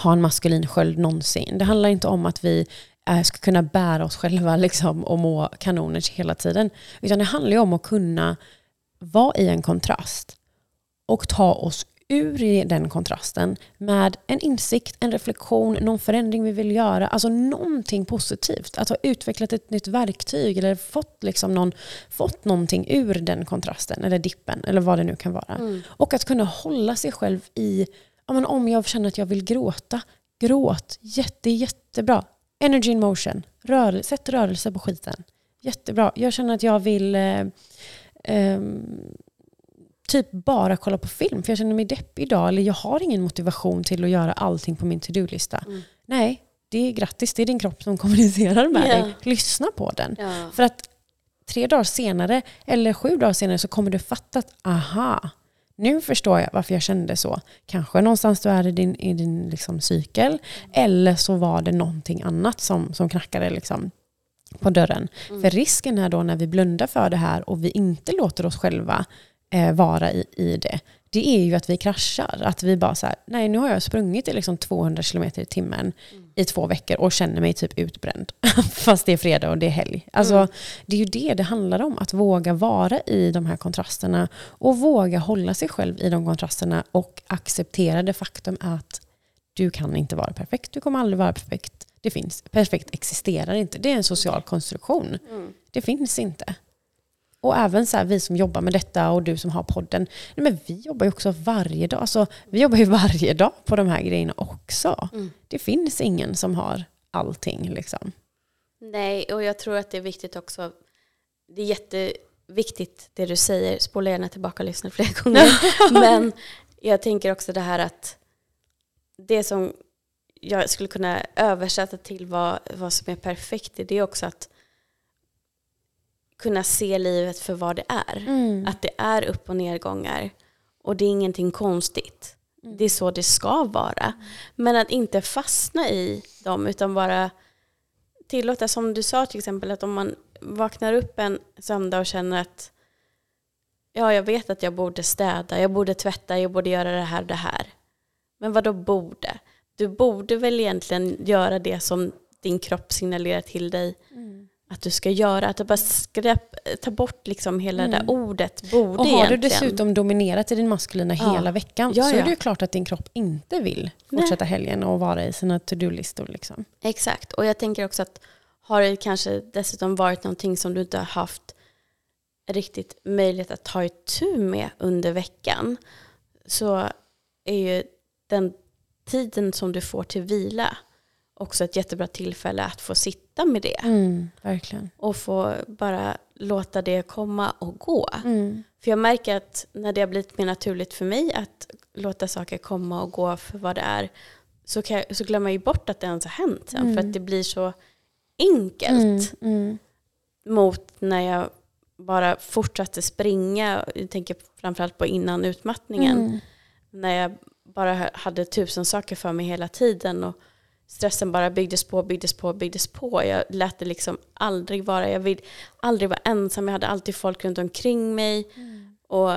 ha en maskulin sköld någonsin. Det handlar inte om att vi eh, ska kunna bära oss själva liksom, och må kanoners hela tiden. Utan det handlar ju om att kunna vara i en kontrast och ta oss ur i den kontrasten med en insikt, en reflektion, någon förändring vi vill göra. Alltså någonting positivt. Att ha utvecklat ett nytt verktyg eller fått, liksom någon, fått någonting ur den kontrasten eller dippen eller vad det nu kan vara. Mm. Och att kunna hålla sig själv i, ja, men om jag känner att jag vill gråta, gråt. Jätte, jättebra. Energy in motion. Rör, sätt rörelse på skiten. Jättebra. Jag känner att jag vill eh, ehm, typ bara kolla på film för jag känner mig deppig idag eller jag har ingen motivation till att göra allting på min to-do-lista. Mm. Nej, det är grattis, det är din kropp som kommunicerar med Ja. dig. Lyssna på den. Ja. För att tre dagar senare eller sju dagar senare så kommer du fatta att aha, nu förstår jag varför jag kände så. Kanske någonstans du är i din, i din liksom cykel eller så var det någonting annat som, som knackade liksom på dörren. Mm. För risken är då när vi blundar för det här och vi inte låter oss själva eh, vara i, i det, det är ju att vi kraschar. Att vi bara så här, nej nu har jag sprungit i liksom 200 km i timmen i två veckor och känner mig typ utbränd. Fast det är fredag och det är helg. Alltså, Mm. Det är ju det det handlar om, att våga vara i de här kontrasterna och våga hålla sig själv i de kontrasterna och acceptera det faktum att du kan inte vara perfekt, du kommer aldrig vara perfekt. Det finns, perfekt existerar inte, det är en social konstruktion. Mm. Det finns inte. Och även så här, vi som jobbar med detta och du som har podden, nej men vi jobbar ju också varje dag. Alltså, vi jobbar ju varje dag på de här grejerna också. Mm. Det finns ingen som har allting. Liksom. Nej, och jag tror att det är viktigt också. Det är viktigt det du säger. Spola gärna tillbaka och lyssna flera gånger. Men jag tänker också det här att det som jag skulle kunna översätta till vad, vad som är perfekt det är också att kunna se livet för vad det är. Mm. Att det är upp och nedgångar. Och det är ingenting konstigt. Det är så det ska vara. Men att inte fastna i dem utan bara tillåta, som du sa till exempel, att om man vaknar upp en söndag och känner att ja, jag vet att jag borde städa, jag borde tvätta, jag borde göra det här och det här. Men vad då borde? Du borde väl egentligen göra det som din kropp signalerar till dig att du ska göra. Att du bara skräp, ta bort liksom hela det där ordet borde Och har egentligen. du dessutom dominerat i din maskulina Ja. hela veckan Ja, så är det ju klart att din kropp inte vill fortsätta helgen och vara i sina to-do-listor. Liksom. Exakt, och jag tänker också att har det kanske dessutom varit någonting som du inte har haft riktigt möjlighet att ta itu med under veckan så är ju den tiden som du får till vila också ett jättebra tillfälle att få sitta med det Mm, verkligen. och få bara låta det komma och gå. Mm. För jag märker att när det har blivit mer naturligt för mig att låta saker komma och gå för vad det är så, kan så glömmer jag ju bort att det ens har hänt sen. För att det blir så enkelt Mm, mm, mot när jag bara fortsatte springa. Jag tänker framförallt på innan utmattningen. mm. När jag bara hade tusen saker för mig hela tiden. Och stressen bara byggdes på, byggdes på, byggdes på. Jag lät det liksom aldrig vara, jag vill aldrig vara ensam. Jag hade alltid folk runt omkring mig. Och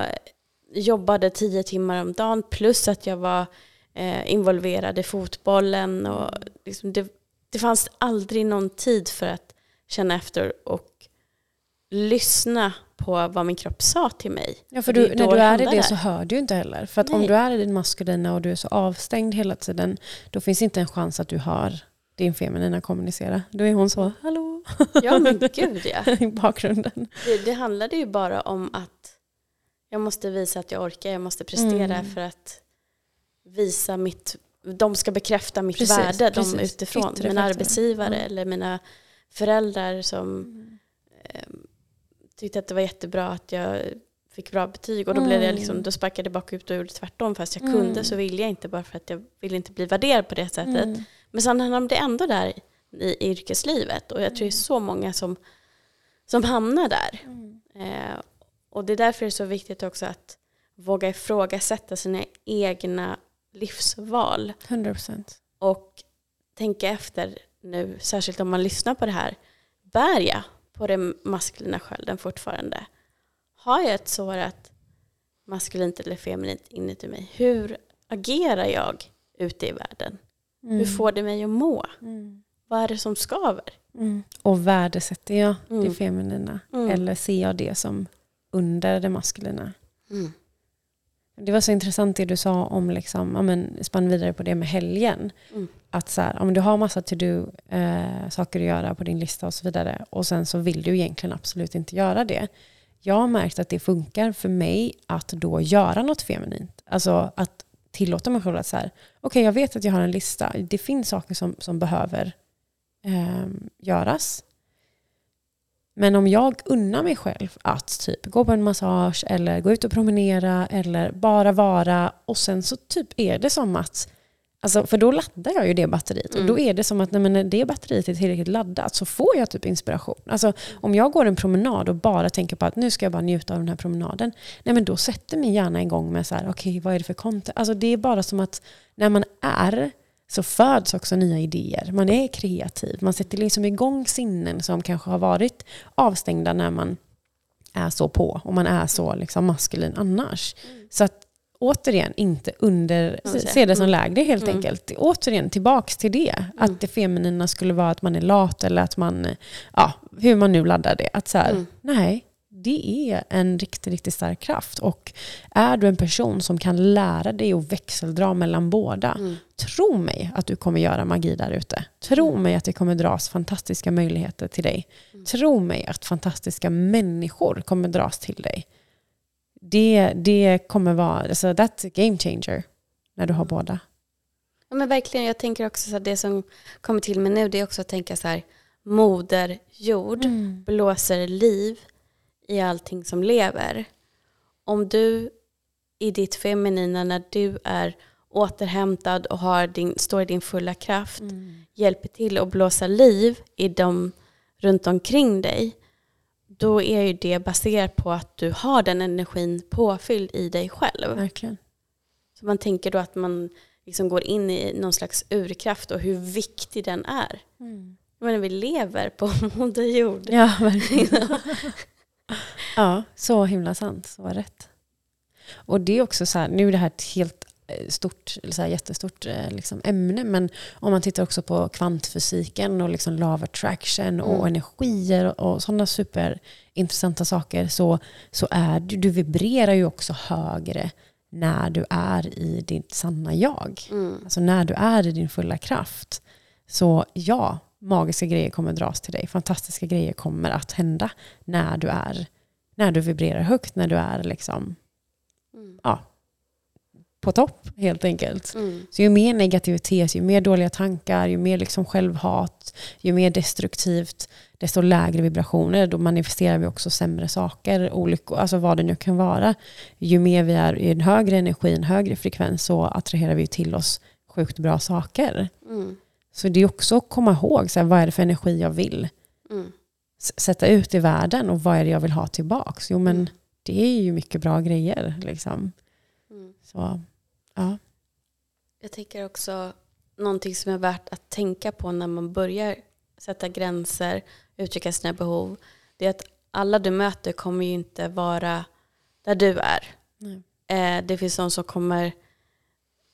jobbade tio timmar om dagen. Plus att jag var eh, involverad i fotbollen. Och liksom det, det fanns aldrig någon tid för att känna efter och lyssna på vad min kropp sa till mig. Ja, för du, är när du är i det så hör du ju inte heller. För att om du är i din maskulina och du är så avstängd hela tiden, då finns inte en chans att du hör din feminina kommunicera. Då är hon så, hallå, Ja men gud ja. i bakgrunden. Det, det handlade ju bara om att jag måste visa att jag orkar, jag måste prestera Mm. för att visa mitt, de ska bekräfta mitt Precis, värde, de precis. utifrån. Yttre mina arbetsgivare Mm. eller mina föräldrar som eh, tyckte att det var jättebra att jag fick bra betyg och då, blev jag Mm. liksom, då sparkade jag bakut och gjorde tvärtom fast jag Mm. kunde så ville jag inte bara för att jag ville inte bli värderad på det sättet. Mm. Men sen hamnade det ändå där i, yrkeslivet och jag tror det är så många som, som hamnar där. Eh, och det är därför det är så viktigt också att våga ifrågasätta sina egna livsval 100 procent. och tänka efter nu, särskilt om man lyssnar på det här. Bär jag på den maskulina skölden fortfarande? Har jag ett sårat maskulint eller feminint inuti mig? Hur agerar jag ute i världen? Hur får det mig att må? Mm. Vad är det som skaver? Mm. Och värdesätter jag det Mm. feminina? Mm. Eller ser jag det som under det maskulina? Det var så intressant det du sa om, liksom, ja, men, spann vidare på det med helgen. Mm. Att så här, om du har massa to-do, eh, saker att göra på din lista och så vidare. Och sen så vill du egentligen absolut inte göra det. Jag har märkt att det funkar för mig att då göra något feminint. Alltså att tillåta mig själv att så här, okej jag vet att jag har en lista. Det finns saker som, som behöver eh, göras. Men om jag unnar mig själv att typ gå på en massage eller gå ut och promenera eller bara vara och sen så typ är det som att Alltså, för då laddar jag ju det batteriet. Och då är det som att nej, men när det batteriet är tillräckligt laddat så får jag typ inspiration. Alltså, om jag går en promenad och bara tänker på att nu ska jag bara njuta av den här promenaden. Nej, men då sätter min hjärna igång med så här, okej vad är det för content? Alltså, det är bara som att när man är så föds också nya idéer. Man är kreativ. Man sätter liksom igång sinnen som kanske har varit avstängda när man är så på och man är så liksom maskulin annars. Så att återigen inte under, se det som Mm. lägre helt Mm. enkelt. Återigen tillbaks till det. Att det feminina skulle vara att man är lat eller att man, ja hur man nu laddar det. Att så här, Mm. nej, det är en riktigt, riktigt stark kraft. Och är du en person som kan lära dig att växeldra mellan båda, Mm. tro mig att du kommer göra magi där ute. Tro mig att det kommer dras fantastiska möjligheter till dig. Tro mig att fantastiska människor kommer dras till dig. Det, det kommer vara, alltså that's a game changer när du har båda. Ja, men verkligen, jag tänker också så att det som kommer till mig nu det är också att tänka så här, moder jord blåser liv i allting som lever. Om du i ditt feminina, när du är återhämtad och har din, står i din fulla kraft, Mm. hjälper till att blåsa liv i dem runt omkring dig, då är ju det baserat på att du har den energin påfylld i dig själv. Verkligen. Så man tänker då att man liksom går in i någon slags urkraft och hur viktig den är. Jag menar, vi lever på Moder Jord. Ja, verkligen. ja, så himla sant. Så rätt. Och det är också så här, nu är det här ett helt eh, stort, så här jättestort eh, liksom, ämne, men om man tittar också på kvantfysiken och liksom love attraction och Mm. energier och, och sådana superintressanta saker, så, så är du, du vibrerar ju också högre när du är i ditt sanna jag. Mm. Alltså när du är i din fulla kraft. Så ja, magiska grejer kommer dras till dig. Fantastiska grejer kommer att hända när du är när du vibrerar högt, när du är liksom Mm. på topp helt enkelt. Mm. Så ju mer negativitet, ju mer dåliga tankar, ju mer liksom självhat, ju mer destruktivt, desto lägre vibrationer. Då manifesterar vi också sämre saker, olyckor, alltså vad det nu kan vara. Ju mer vi är i en högre energi, en högre frekvens, så attraherar vi till oss sjukt bra saker. Mm. Så det är också att komma ihåg, så här, vad är det för energi jag vill Mm. sätta ut i världen och vad är det jag vill ha tillbaks? Jo men Mm. det är ju mycket bra grejer. Liksom. Mm. Så, ja. Jag tänker också någonting som är värt att tänka på när man börjar sätta gränser, uttrycka sina behov. Det är att alla du möter kommer ju inte vara där du är. Eh, det finns de som kommer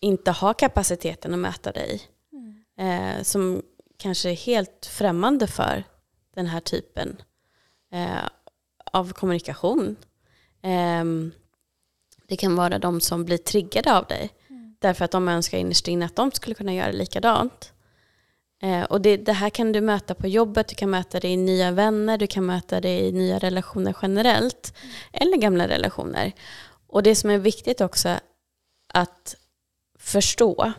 inte ha kapaciteten att möta dig. Eh, som kanske är helt främmande för den här typen eh, av kommunikation. Ehm, det kan vara de som blir triggade av dig. Därför att de önskar innerst inne att de skulle kunna göra likadant. Eh, och det, det här kan du möta på jobbet, du kan möta det i nya vänner, du kan möta det i nya relationer generellt. Eller gamla relationer. Och det som är viktigt också att förstå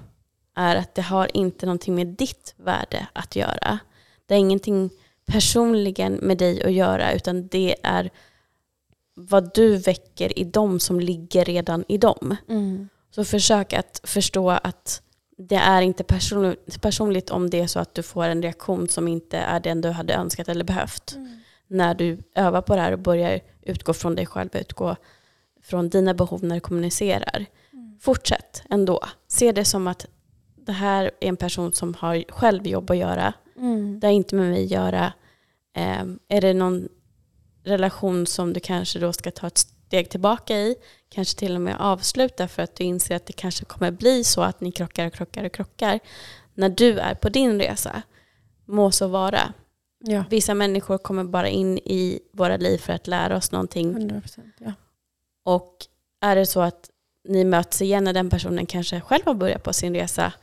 är att det har inte någonting med ditt värde att göra. Det har ingenting personligen med dig att göra utan det är vad du väcker i dem som ligger redan i dem. Mm. Så försök att förstå att det är inte personligt, om det är så att du får en reaktion som inte är den du hade önskat eller behövt. När du övar på det här och börjar utgå från dig själv, utgå från dina behov när du kommunicerar. Fortsätt ändå. Se det som att det här är en person som har själv jobb att göra. Mm. Det har inte med mig att göra. Eh, är det någon relation som du kanske då ska ta ett steg tillbaka i, kanske till och med avsluta för att du inser att det kanske kommer bli så att ni krockar och krockar och krockar. När du är på din resa, må så vara. Ja, Vissa människor kommer bara in i våra liv för att lära oss någonting 100 procent. Ja. och är det så att ni möts igen när den personen kanske själv har börjat på sin resa,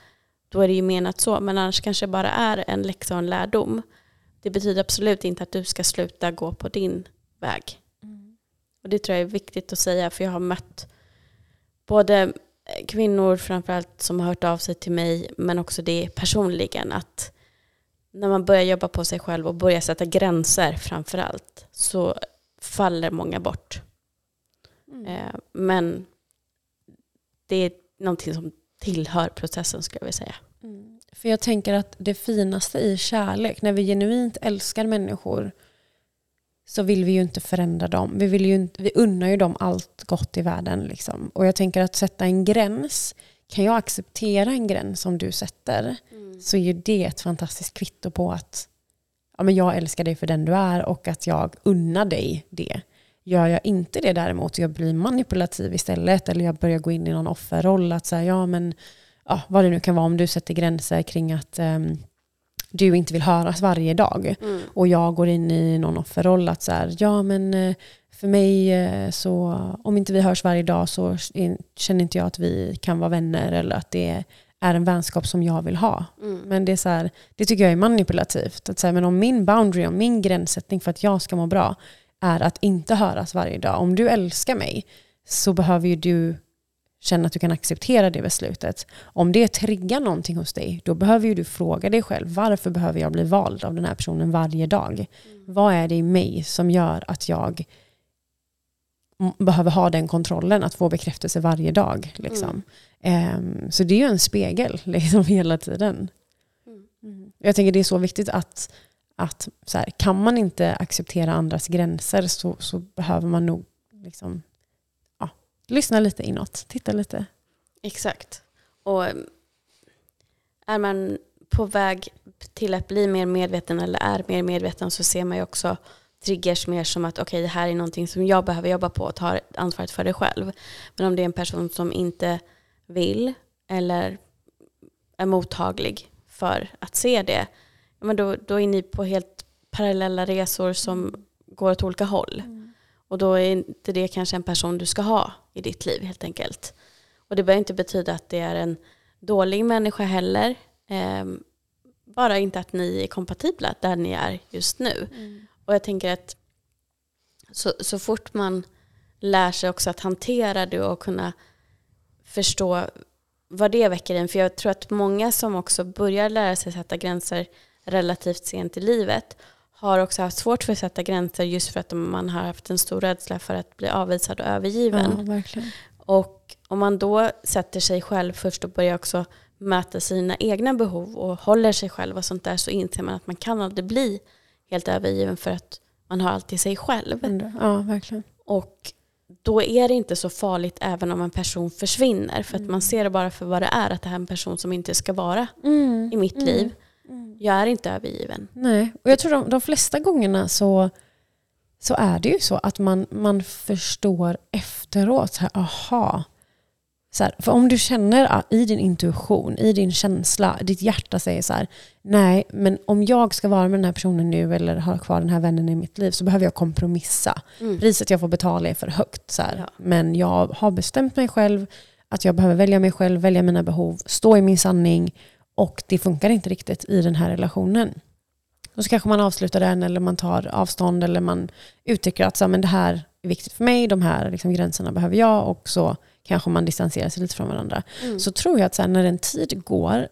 då är det ju menat så. Men annars kanske det bara är en läxa och en lärdom. Det betyder absolut inte att du ska sluta gå på din väg. Och det tror jag är viktigt att säga, för jag har mött både kvinnor framförallt som har hört av sig till mig, men också det personligen, att när man börjar jobba på sig själv och börjar sätta gränser framförallt, så faller många bort. Eh, Men det är någonting som tillhör processen skulle jag vilja säga. Mm. För jag tänker att det finaste i kärlek, när vi genuint älskar människor, så vill vi ju inte förändra dem. Vi, vill ju inte, vi unnar ju dem allt gott i världen. Liksom. Och jag tänker att sätta en gräns, kan jag acceptera en gräns som du sätter, så är ju det ett fantastiskt kvitto på att ja, men jag älskar dig för den du är och att jag unnar dig det. Gör jag inte det däremot jag blir manipulativ istället eller jag börjar gå in i någon offerroll att säga ja men ja, vad det nu kan vara om du sätter gränser kring att ehm, du inte vill höras varje dag och jag går in i någon offerroll att så här, ja men eh, för mig eh, så om inte vi hörs varje dag så känner inte jag att vi kan vara vänner eller att det är en vänskap som jag vill ha. Men det, är så här, det tycker jag är manipulativt. Att säga, men om min boundary, om min gränssättning för att jag ska må bra är att inte höras varje dag. Om du älskar mig så behöver ju du känna att du kan acceptera det beslutet. Om det triggar någonting hos dig, då behöver ju du fråga dig själv, varför behöver jag bli vald av den här personen varje dag? Vad är det i mig som gör att jag behöver ha den kontrollen att få bekräftelse varje dag. Liksom. Ehm, så det är ju en spegel liksom, hela tiden. Mm. Jag tänker det är så viktigt att, att så här, kan man inte acceptera andras gränser så, så behöver man nog liksom, ja, lyssna lite inåt, titta lite. Exakt. Och mm, är man på väg till att bli mer medveten eller är mer medveten så ser man ju också triggers mer som att okej, det här är någonting som jag behöver jobba på och ta ansvaret för det själv. Men om det är en person som inte vill eller är mottaglig för att se det, men då, då är ni på helt parallella resor som går åt olika håll. Och då är inte det kanske en person du ska ha i ditt liv helt enkelt. Och det behöver inte betyda att det är en dålig människa heller. Ehm, bara inte att ni är kompatibla där ni är just nu. Och jag tänker att så, så fort man lär sig också att hantera det och kunna förstå vad det väcker en. För jag tror att många som också börjar lära sig sätta gränser relativt sent i livet har också haft svårt för att sätta gränser just för att man har haft en stor rädsla för att bli avvisad och övergiven. Ja. Och om man då sätter sig själv först och börjar också möta sina egna behov och håller sig själv och sånt där så inser man att man kan aldrig bli helt övergiven för att man har alltid sig själv. Ja, verkligen. Och då är det inte så farligt även om en person försvinner för att man ser det bara för vad det är, att det här är en person som inte ska vara i mitt liv. Jag är inte övergiven. Nej, och jag tror de, de flesta gångerna så, så är det ju så att man, man förstår efteråt, så här, aha. Så här, för om du känner ah, i din intuition, i din känsla, ditt hjärta säger så här, nej, men om jag ska vara med den här personen nu eller ha kvar den här vännen i mitt liv så behöver jag kompromissa. Mm. Priset jag får betala är för högt. Så här. Ja. Men jag har bestämt mig själv att jag behöver välja mig själv, välja mina behov, stå i min sanning och det funkar inte riktigt i den här relationen. Och så kanske man avslutar den eller man tar avstånd eller man uttrycker att så, men det här är viktigt för mig, de här liksom, gränserna behöver jag och så kanske man distanserar sig lite från varandra. Mm. Så tror jag att så här, när en tid går,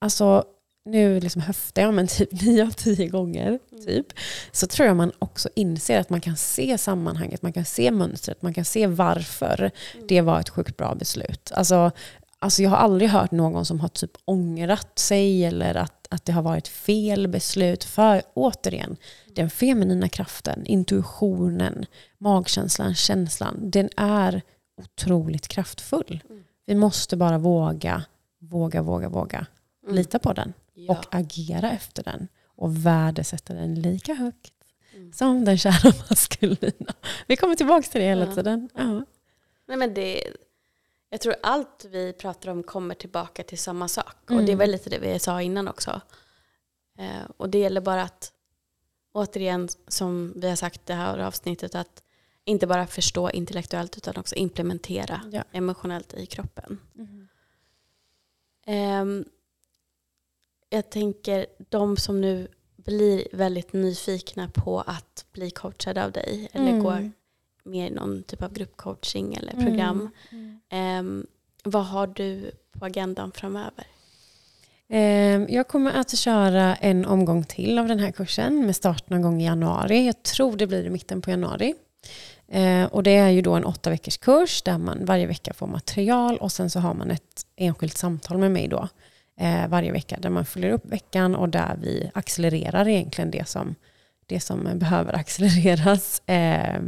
alltså nu liksom höftar jag men typ nio av tio gånger, typ, så tror jag man också inser att man kan se sammanhanget, man kan se mönstret, man kan se varför det var ett sjukt bra beslut. Alltså, alltså jag har aldrig hört någon som har typ ångrat sig eller att, att det har varit fel beslut. För återigen, den feminina kraften, intuitionen, magkänslan, känslan, den är otroligt kraftfull. Vi måste bara våga, våga, våga, våga Mm. lita på den Ja. och agera efter den och värdesätta den lika högt Mm. som den kära maskulina. Vi kommer tillbaka till det hela Ja. tiden. Ja. Nej, men det, jag tror allt vi pratar om kommer tillbaka till samma sak. Och Mm. det är väl lite det vi sa innan också. Eh, och det gäller bara att, återigen som vi har sagt det här avsnittet, att inte bara förstå intellektuellt utan också implementera Ja. emotionellt i kroppen. Ehm, jag tänker de som nu blir väldigt nyfikna på att bli coachade av dig eller Mm. gå med i någon typ av gruppcoaching eller program. Ehm, vad har du på agendan framöver? Eh, Jag kommer att köra en omgång till av den här kursen med start någon gång i januari. Jag tror det blir i mitten på januari. Eh, Och det är ju då en åtta veckors kurs där man varje vecka får material och sen så har man ett enskilt samtal med mig då eh, varje vecka där man följer upp veckan och där vi accelererar egentligen det som, det som behöver accelereras. Eh,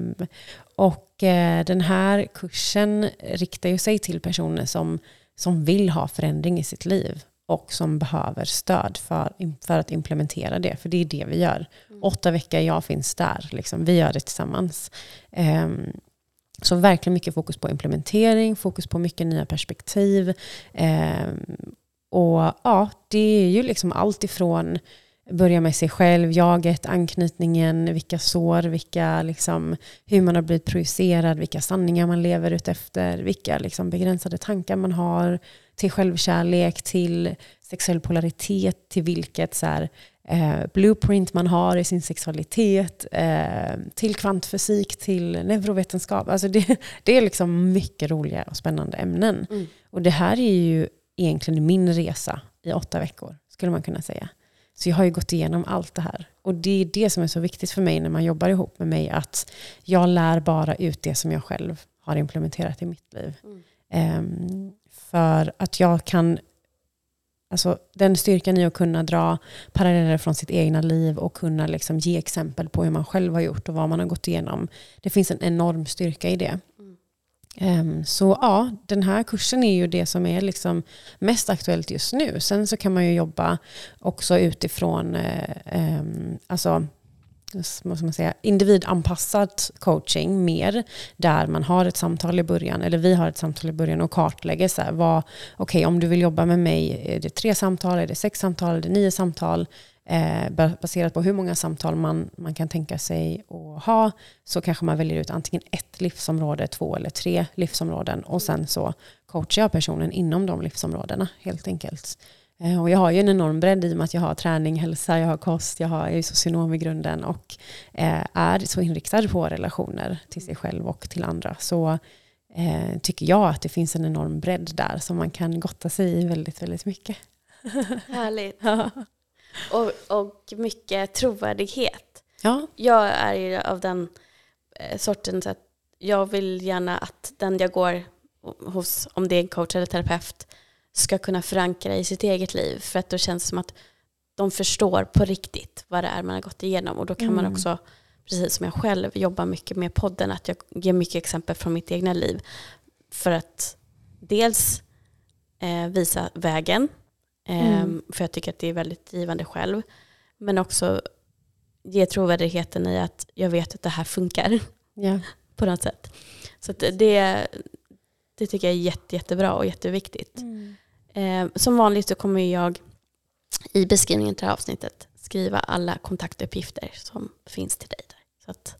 Och eh, den här kursen riktar ju sig till personer som, som vill ha förändring i sitt liv och som behöver stöd för, för att implementera det. För det är det vi gör. Åtta veckor, jag finns där. Liksom. Vi gör det tillsammans. Ehm, så verkligen mycket fokus på implementering, fokus på mycket nya perspektiv. Ehm, och ja, det är ju liksom allt ifrån börja med sig själv, jaget, anknytningen, vilka sår, vilka liksom, hur man har blivit projicerad, vilka sanningar man lever utefter, vilka liksom begränsade tankar man har, till självkärlek, till sexuell polaritet, till vilket så här, eh, blueprint man har i sin sexualitet, eh, till kvantfysik, till neurovetenskap. Alltså det, det är liksom mycket roliga och spännande ämnen. Mm. Och det här är ju egentligen min resa i åtta veckor, skulle man kunna säga. Så jag har ju gått igenom allt det här. Och det är det som är så viktigt för mig när man jobbar ihop med mig, att jag lär bara ut det som jag själv har implementerat i mitt liv. Um, för att jag kan, alltså den styrkan i att kunna dra paralleller från sitt egna liv och kunna liksom ge exempel på hur man själv har gjort och vad man har gått igenom. Det finns en enorm styrka i det. Ehm, så ja, den här kursen är ju det som är liksom mest aktuellt just nu. Sen så kan man ju jobba också utifrån eh, ehm, alltså, måste man säga, individanpassad coaching mer, där man har ett samtal i början, eller vi har ett samtal i början och kartlägger så här, vad, okej okay, om du vill jobba med mig, är det tre samtal, är det sex samtal, är det nio samtal? Eh, baserat på hur många samtal man, man kan tänka sig att ha, så kanske man väljer ut antingen ett livsområde, två eller tre livsområden och sen så coachar jag personen inom de livsområdena helt enkelt. Eh, och jag har ju en enorm bredd i och med att jag har träning, hälsa, jag har kost, jag, har, jag är socionom i grunden och eh, är så inriktad på relationer till sig själv och till andra. Så eh, tycker jag att det finns en enorm bredd där som man kan gotta sig i väldigt, väldigt mycket. Härligt. ja. Och, och mycket trovärdighet. Ja. Jag är ju av den sorten så att jag vill gärna att den jag går hos, om det är en coach eller terapeut, ska kunna förankra i sitt eget liv. För att då känns det som att de förstår på riktigt vad det är man har gått igenom. Och då kan mm. man också, precis som jag själv, jobba mycket med podden. Att jag ger mycket exempel från mitt egna liv. För att dels eh, visa vägen. Mm. För jag tycker att det är väldigt givande själv. Men också ge trovärdigheten i att jag vet att det här funkar. Yeah. på något sätt. Så det, det tycker jag är jätte, jättebra och jätteviktigt. Mm. Eh, som vanligt så kommer jag i beskrivningen till det här avsnittet skriva alla kontaktuppgifter som finns till dig. Där. Så att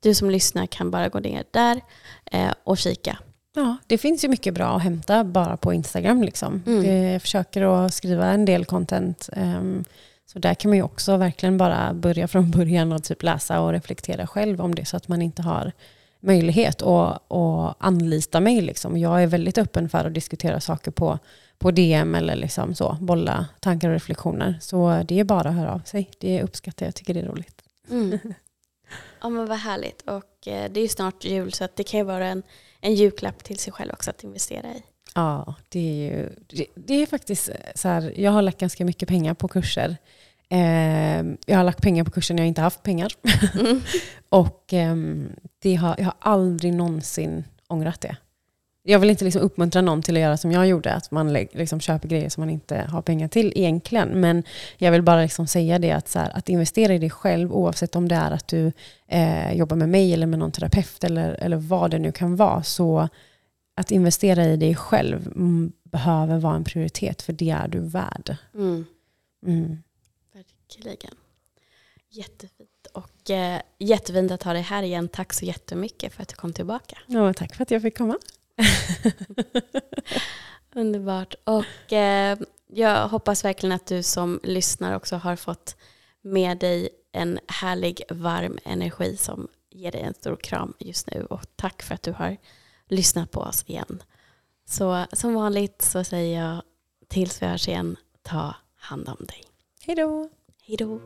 du som lyssnar kan bara gå ner där eh, och kika. Ja, det finns ju mycket bra att hämta bara på Instagram. Liksom. Mm. Jag försöker att skriva en del content. Um, så där kan man ju också verkligen bara börja från början och typ läsa och reflektera själv om det så att man inte har möjlighet att, att anlita mig. Liksom. Jag är väldigt öppen för att diskutera saker på, på DM eller liksom så, bolla tankar och reflektioner. Så det är bara att höra av sig. Det uppskattar jag, tycker det är roligt. Mm. Ja men vad härligt. Och eh, det är ju snart jul så att det kan ju vara en, en julklapp till sig själv också att investera i. Ja, det är ju det, det är faktiskt så här, jag har lagt ganska mycket pengar på kurser. Eh, jag har lagt pengar på kursen när jag inte haft pengar. Mm. och eh, det har, jag har aldrig någonsin ångrat det. Jag vill inte liksom uppmuntra någon till att göra som jag gjorde, att man liksom köper grejer som man inte har pengar till egentligen. Men jag vill bara liksom säga det att, här, att investera i dig själv, oavsett om det är att du eh, jobbar med mig eller med någon terapeut eller, eller vad det nu kan vara, så att investera i dig själv behöver vara en prioritet, för det är du värd. Mm. Mm. Verkligen. Jättefint. Och eh, jättefint att ha dig här igen. Tack så jättemycket för att du kom tillbaka. Ja, tack för att jag fick komma. Underbart. Och eh, jag hoppas verkligen att du som lyssnar också har fått med dig en härlig varm energi som ger dig en stor kram just nu. Och tack för att du har lyssnat på oss igen. Så som vanligt så säger jag tills vi hörs igen, ta hand om dig. Hej då! Hej då!